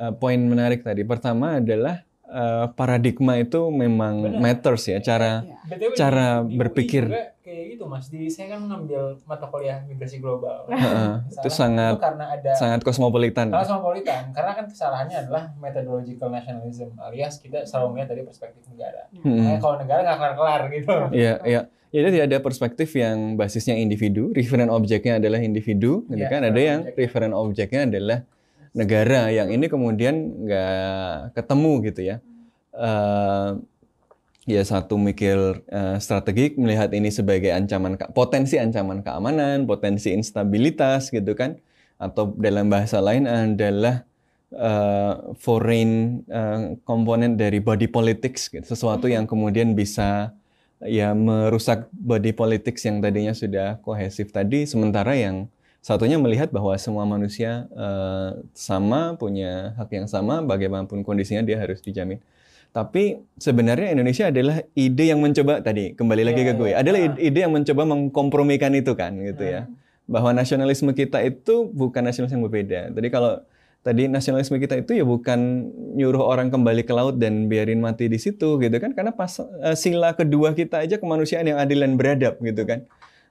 uh, poin menarik tadi. Pertama adalah uh, paradigma itu memang Benar. matters ya. Cara Ya. BTW cara di- berpikir. juga kayak gitu mas. Di saya kan ngambil mata kuliah migrasi global. (laughs) Heeh, itu sangat itu karena ada sangat kosmopolitan. Kosmopolitan, karena kan kesalahannya adalah methodological nationalism alias kita selalu melihat dari perspektif negara. Mm-mm. Makanya kalau negara nggak kelar-kelar gitu. Iya, iya. Jadi tidak ada perspektif yang basisnya individu, referent objeknya adalah individu, gitu Iya, kan? Ada yang objek. referent objeknya adalah negara, yang ini kemudian nggak ketemu gitu ya. Eh, ya satu mikir eh, strategik melihat ini sebagai ancaman potensi ancaman keamanan, potensi instabilitas gitu kan, atau dalam bahasa lain adalah eh, foreign komponen dari body politics, gitu. sesuatu yang kemudian bisa ya merusak body politics yang tadinya sudah kohesif tadi, sementara yang satunya melihat bahwa semua manusia eh, sama punya hak yang sama, bagaimanapun kondisinya dia harus dijamin. Tapi sebenarnya Indonesia adalah ide yang mencoba tadi kembali lagi Iya, ke gue, iya. adalah Ah. ide- yang mencoba mengkompromikan itu kan gitu ya bahwa nasionalisme kita itu bukan nasionalisme yang berbeda. Tadi kalau tadi nasionalisme kita itu ya bukan nyuruh orang kembali ke laut dan biarin mati di situ gitu kan karena pas eh, sila kedua kita aja kemanusiaan yang adil dan beradab gitu kan.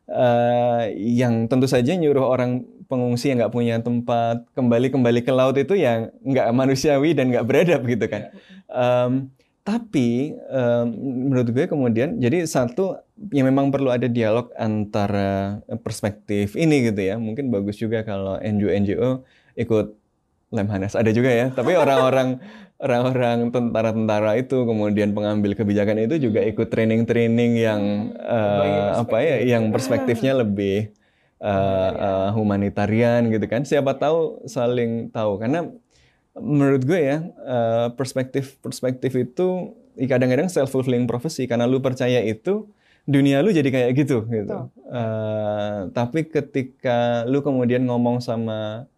Eh, yang tentu saja nyuruh orang pengungsi yang nggak punya tempat kembali kembali ke laut itu yang nggak manusiawi dan nggak beradab gitu kan. Em, tapi em, menurut gue kemudian jadi satu yang memang perlu ada dialog antara perspektif ini gitu ya. Mungkin bagus juga kalau NGO-NGO ikut Lemhanas ada juga ya. Tapi (laughs) orang-orang orang-orang tentara-tentara itu kemudian pengambil kebijakan itu juga ikut training-training yang Berbagai apa ya yang perspektifnya lebih uh, uh, humanitarian gitu kan. Siapa tahu saling tahu. Karena menurut gue ya uh, perspektif perspektif itu kadang-kadang self fulfilling prophecy. Karena lu percaya itu dunia lu jadi kayak gitu gitu. Uh, tapi ketika lu kemudian ngomong sama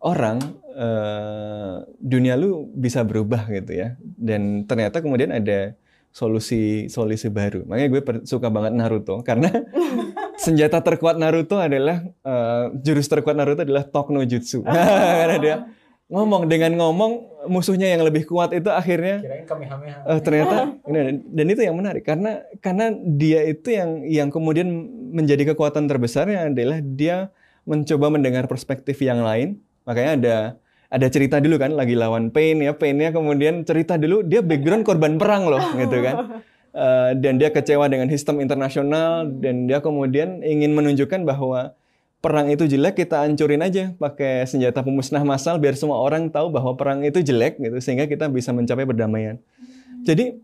orang uh, dunia lu bisa berubah gitu ya. Dan ternyata kemudian ada solusi solusi baru. Makanya gue suka banget Naruto. Karena (laughs) senjata terkuat Naruto adalah uh, jurus terkuat Naruto adalah Tok no Jutsu (laughs) karena dia ngomong dengan ngomong musuhnya yang lebih kuat itu akhirnya uh, ternyata (laughs) dan itu yang menarik. Karena karena dia itu yang yang kemudian menjadi kekuatan terbesarnya adalah dia mencoba mendengar perspektif yang lain Makanya ada ada cerita dulu kan lagi lawan Pain ya, Painnya kemudian cerita dulu dia background korban perang loh gitu kan. Uh, (laughs) dan dia kecewa dengan sistem internasional dan dia kemudian ingin menunjukkan bahwa perang itu jelek kita hancurin aja pakai senjata pemusnah massal biar semua orang tahu bahwa perang itu jelek gitu sehingga kita bisa mencapai perdamaian. Jadi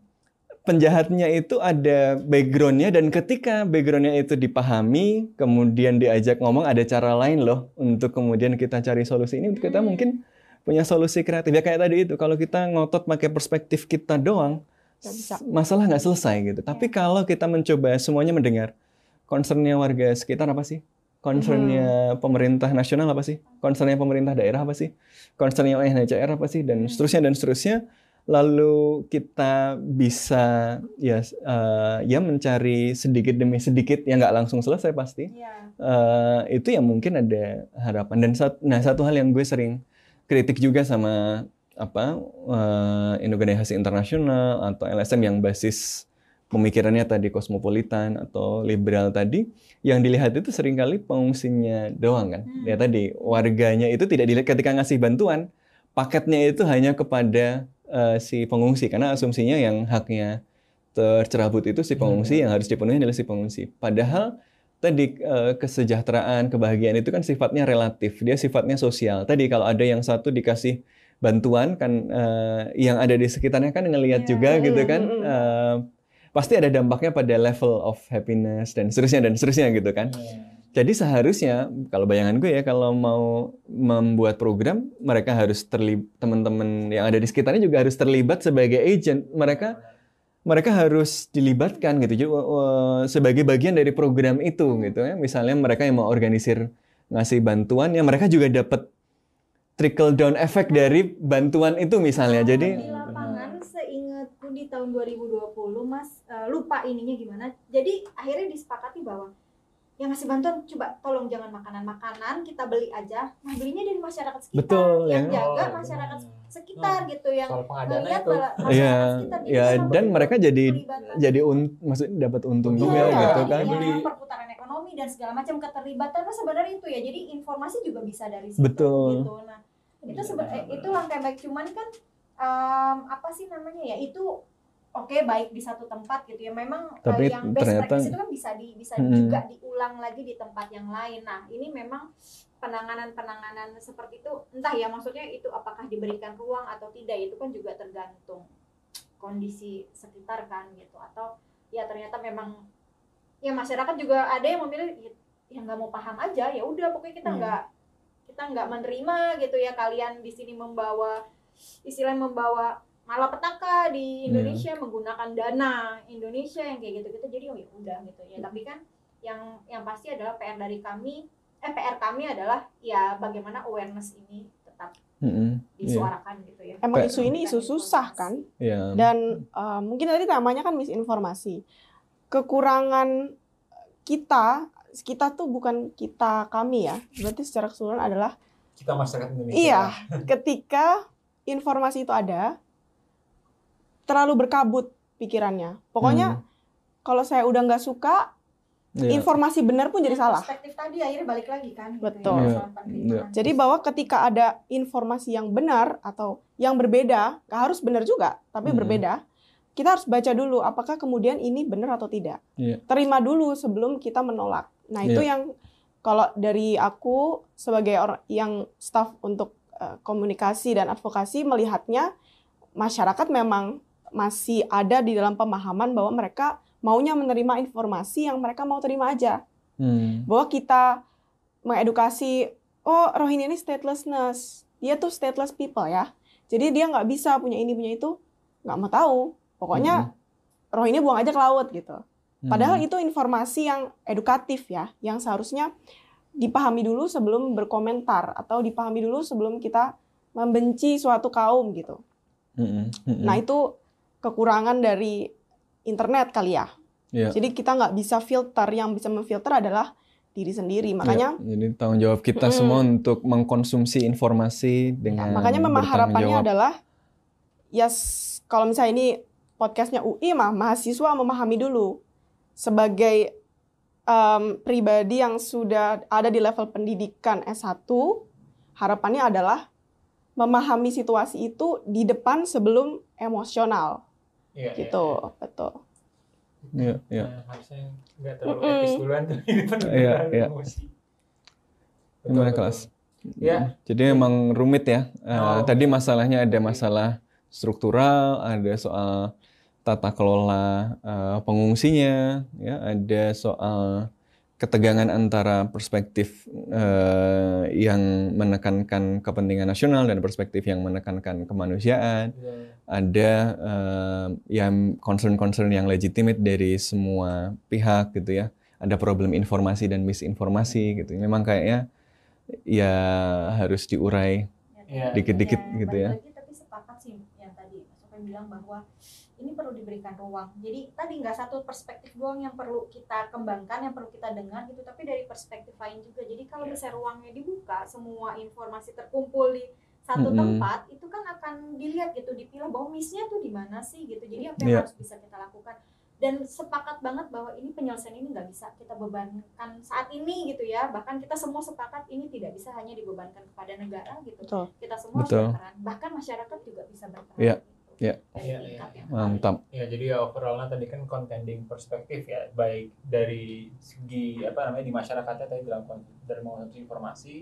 penjahatnya itu ada backgroundnya dan ketika backgroundnya itu dipahami kemudian diajak ngomong ada cara lain loh untuk kemudian kita cari solusi ini. Kita mungkin punya solusi kreatif. Ya kayak tadi itu kalau kita ngotot pakai perspektif kita doang masalah nggak selesai gitu. Tapi iya. kalau kita mencoba semuanya mendengar concernnya warga sekitar apa sih? Concernnya hmm. pemerintah nasional apa sih? Concernnya pemerintah daerah apa sih? Concernnya UNHCR apa sih? Dan seterusnya dan seterusnya lalu kita bisa ya uh, ya mencari sedikit demi sedikit yang nggak langsung selesai pasti yeah. Iya. uh, itu yang mungkin ada harapan dan sat, nah satu hal yang gue sering kritik juga sama apa uh, organisasi internasional atau LSM yang basis pemikirannya tadi kosmopolitan atau liberal tadi yang dilihat itu sering kali pengungsinya doang kan hmm. ya tadi warganya itu tidak dilihat ketika ngasih bantuan paketnya itu hanya kepada uh, si pengungsi karena asumsinya yang haknya tercerabut itu si pengungsi hmm. yang harus dipenuhi adalah si pengungsi. Padahal tadi uh, kesejahteraan, kebahagiaan itu kan sifatnya relatif, dia sifatnya sosial. Tadi kalau ada yang satu dikasih bantuan kan uh, yang ada di sekitarnya kan ngelihat yeah. juga gitu kan uh, pasti ada dampaknya pada level of happiness dan seterusnya dan seterusnya gitu kan. Yeah. Jadi seharusnya kalau bayangan gue ya kalau mau membuat program mereka harus terlibat teman-teman yang ada di sekitarnya juga harus terlibat sebagai agent. Mereka mereka harus dilibatkan gitu juga sebagai bagian dari program itu gitu ya. Misalnya mereka yang mau organisir ngasih bantuan ya mereka juga dapat trickle down effect dari bantuan itu misalnya. Jadi di lapangan seingatku di tahun 2020 Mas uh, lupa ininya gimana. Jadi akhirnya disepakati bahwa yang ngasih bantuan coba tolong jangan makanan-makanan kita beli aja. Nah belinya dari masyarakat sekitar. Betul, yang ya. jaga oh, masyarakat sekitar oh, gitu yang melihat iya ya dan mereka jadi jadi un, maksud dapat untung juga iya, gitu kan. Iya, perputaran ekonomi dan segala macam keterlibatan nah sebenarnya itu ya. Jadi informasi juga bisa dari situ Betul. gitu. Nah itu sebenarnya itu langkah baik. Cuman kan um, apa sih namanya ya itu oke okay, baik di satu tempat gitu ya memang Tapi uh, yang best ternyata, practice itu kan bisa di bisa hmm. juga diulang lagi di tempat yang lain nah ini memang penanganan-penanganan seperti itu entah ya maksudnya itu apakah diberikan ruang atau tidak itu kan juga tergantung kondisi sekitar kan gitu atau ya ternyata memang ya masyarakat juga ada yang memilih ya, yang nggak mau paham aja ya udah pokoknya kita nggak hmm. kita nggak menerima gitu ya kalian di sini membawa istilah membawa malapetaka di iya. Indonesia yeah. menggunakan dana Indonesia yang kayak gitu-gitu jadi oh ya udah gitu ya tapi kan yang yang pasti adalah PR dari kami eh PR kami adalah ya bagaimana awareness ini tetap mm-hmm. disuarakan yeah. gitu ya emang isu ini isu susah kan yeah. dan uh, mungkin tadi namanya kan misinformasi kekurangan kita kita tuh bukan kita kami ya berarti secara keseluruhan adalah kita masyarakat Indonesia iya ketika informasi itu ada terlalu berkabut pikirannya. Pokoknya hmm. kalau saya udah nggak suka, yeah. informasi benar pun jadi salah. Perspektif tadi akhirnya balik lagi kan. Gitu ya, Betul. Ya, yeah. Jadi bahwa ketika ada informasi yang benar atau yang berbeda, harus benar juga, tapi hmm. berbeda, kita harus baca dulu apakah kemudian ini benar atau tidak. Yeah. Terima dulu sebelum kita menolak. Nah itu yeah. yang kalau dari aku sebagai orang yang staff untuk uh, komunikasi dan advokasi melihatnya masyarakat memang masih ada di dalam pemahaman bahwa mereka maunya menerima informasi yang mereka mau terima aja. Hmm. Bahwa kita mengedukasi oh Rohingya ini statelessness dia tuh stateless people ya jadi dia nggak bisa punya ini punya itu nggak mau tahu pokoknya Rohingya buang aja ke laut gitu padahal Hmm. itu informasi yang edukatif ya yang seharusnya dipahami dulu sebelum berkomentar atau dipahami dulu sebelum kita membenci suatu kaum gitu Mm-mm. Mm-mm. nah itu kekurangan dari internet kali ya Iya. jadi kita nggak bisa filter yang bisa memfilter adalah diri sendiri makanya Ya, jadi tanggung jawab kita Mm-mm. semua untuk mengkonsumsi informasi Ya, dengan makanya memang harapannya jawab. adalah ya s- kalau misalnya ini podcastnya UI mah mahasiswa memahami dulu sebagai em, pribadi yang sudah ada di level pendidikan S1 harapannya adalah memahami situasi itu di depan sebelum emosional Iya, gitu betul Iya, iya. Nah, harusnya nggak terlalu Mm-mm. etis duluan tuh di (laughs) depan Iya, iya. emosi. Betul, Gimana betul. kelas? Ya. Jadi emang rumit ya. Eh, Oh. Tadi masalahnya ada masalah struktural, ada soal tata kelola eh, pengungsinya, ya, ada soal ketegangan antara perspektif eh, yang menekankan kepentingan nasional dan perspektif yang menekankan kemanusiaan. Betul. Ada eh, yang concern-concern yang legitimate dari semua pihak gitu ya. Ada problem informasi dan misinformasi gitu. Memang kayaknya ya harus diurai. Iya. Dikit-dikit gitu balik ya. lagi, tapi sepakat sih yang tadi Mas Sofian bilang bahwa ini perlu diberikan ruang. Jadi tadi nggak satu perspektif doang yang perlu kita kembangkan, yang perlu kita dengar gitu, tapi dari perspektif lain juga. Jadi kalau Iya. misalnya ruangnya dibuka, semua informasi terkumpul di satu Mm-mm. tempat, itu kan akan dilihat gitu, dipilah bahwa miss-nya tuh di mana sih gitu. Jadi apa yang Iya. harus bisa kita lakukan? Dan sepakat banget bahwa ini penyelesaian ini nggak bisa kita bebankan saat ini gitu ya. Bahkan kita semua sepakat ini tidak bisa hanya dibebankan kepada negara gitu Betul. kita semua Betul. harus berperan bahkan masyarakat juga bisa berperan Iya, iya. Iya, tingkat iya. yang Mantap. Ya, jadi ya overallnya tadi kan contending perspektif ya, baik dari segi apa namanya di masyarakatnya tadi dalam dari mengonsumsi informasi,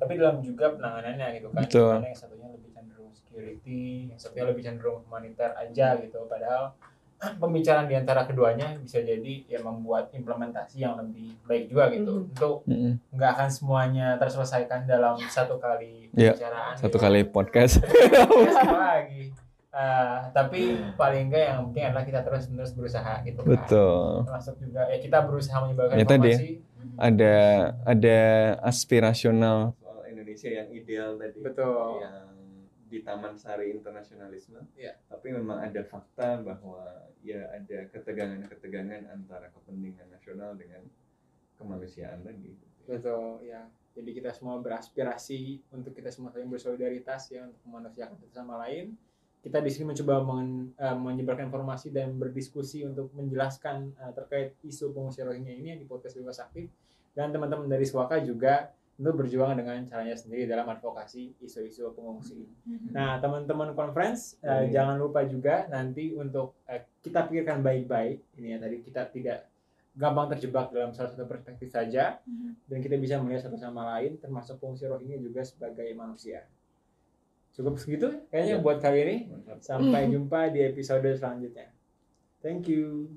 tapi dalam juga penanganannya gitu kan. Betul. Karena yang satunya lebih cenderung security, yang satunya lebih cenderung humaniter aja gitu. Padahal (clears throat) pembicaraan di antara keduanya bisa jadi ya membuat implementasi yang lebih baik juga gitu. Mhm. Untuk nggak akan semuanya terselesaikan dalam satu kali Iya, pembicaraan. Satu gitu. kali podcast. (laughs) Ya, sama lagi. Eh, tapi paling enggak yang penting adalah kita terus menerus berusaha gitu kan. Betul. Termasuk juga ya kita berusaha menyebarkan Ya, tadi. informasi. Ada ada aspirasional soal Indonesia yang ideal tadi. Betul. Yang di Taman Sari Internasionalisme. Iya. Tapi memang ada fakta bahwa ya ada ketegangan-ketegangan antara kepentingan nasional dengan kemanusiaan tadi. Betul, ya. Jadi kita semua beraspirasi untuk kita semua saling bersolidaritas ya untuk memanusiakan satu sama lain. Kita di sini mencoba men- eh, menyebarkan informasi dan berdiskusi untuk menjelaskan eh, terkait isu pengungsi Rohingya ini yang di podcast Bebas Aktif dan teman-teman dari Swaka juga tentu berjuang dengan caranya sendiri dalam advokasi isu-isu pengungsi. Nah, teman-teman conference eh, Hmm. jangan lupa juga nanti untuk eh, kita pikirkan baik-baik ini ya tadi kita tidak gampang terjebak dalam salah satu perspektif saja dan kita bisa melihat satu sama lain termasuk fungsi Rohingya juga sebagai manusia. Cukup segitu kayaknya Ya. buat kali ini. Mantap. Sampai jumpa di episode selanjutnya. Thank you.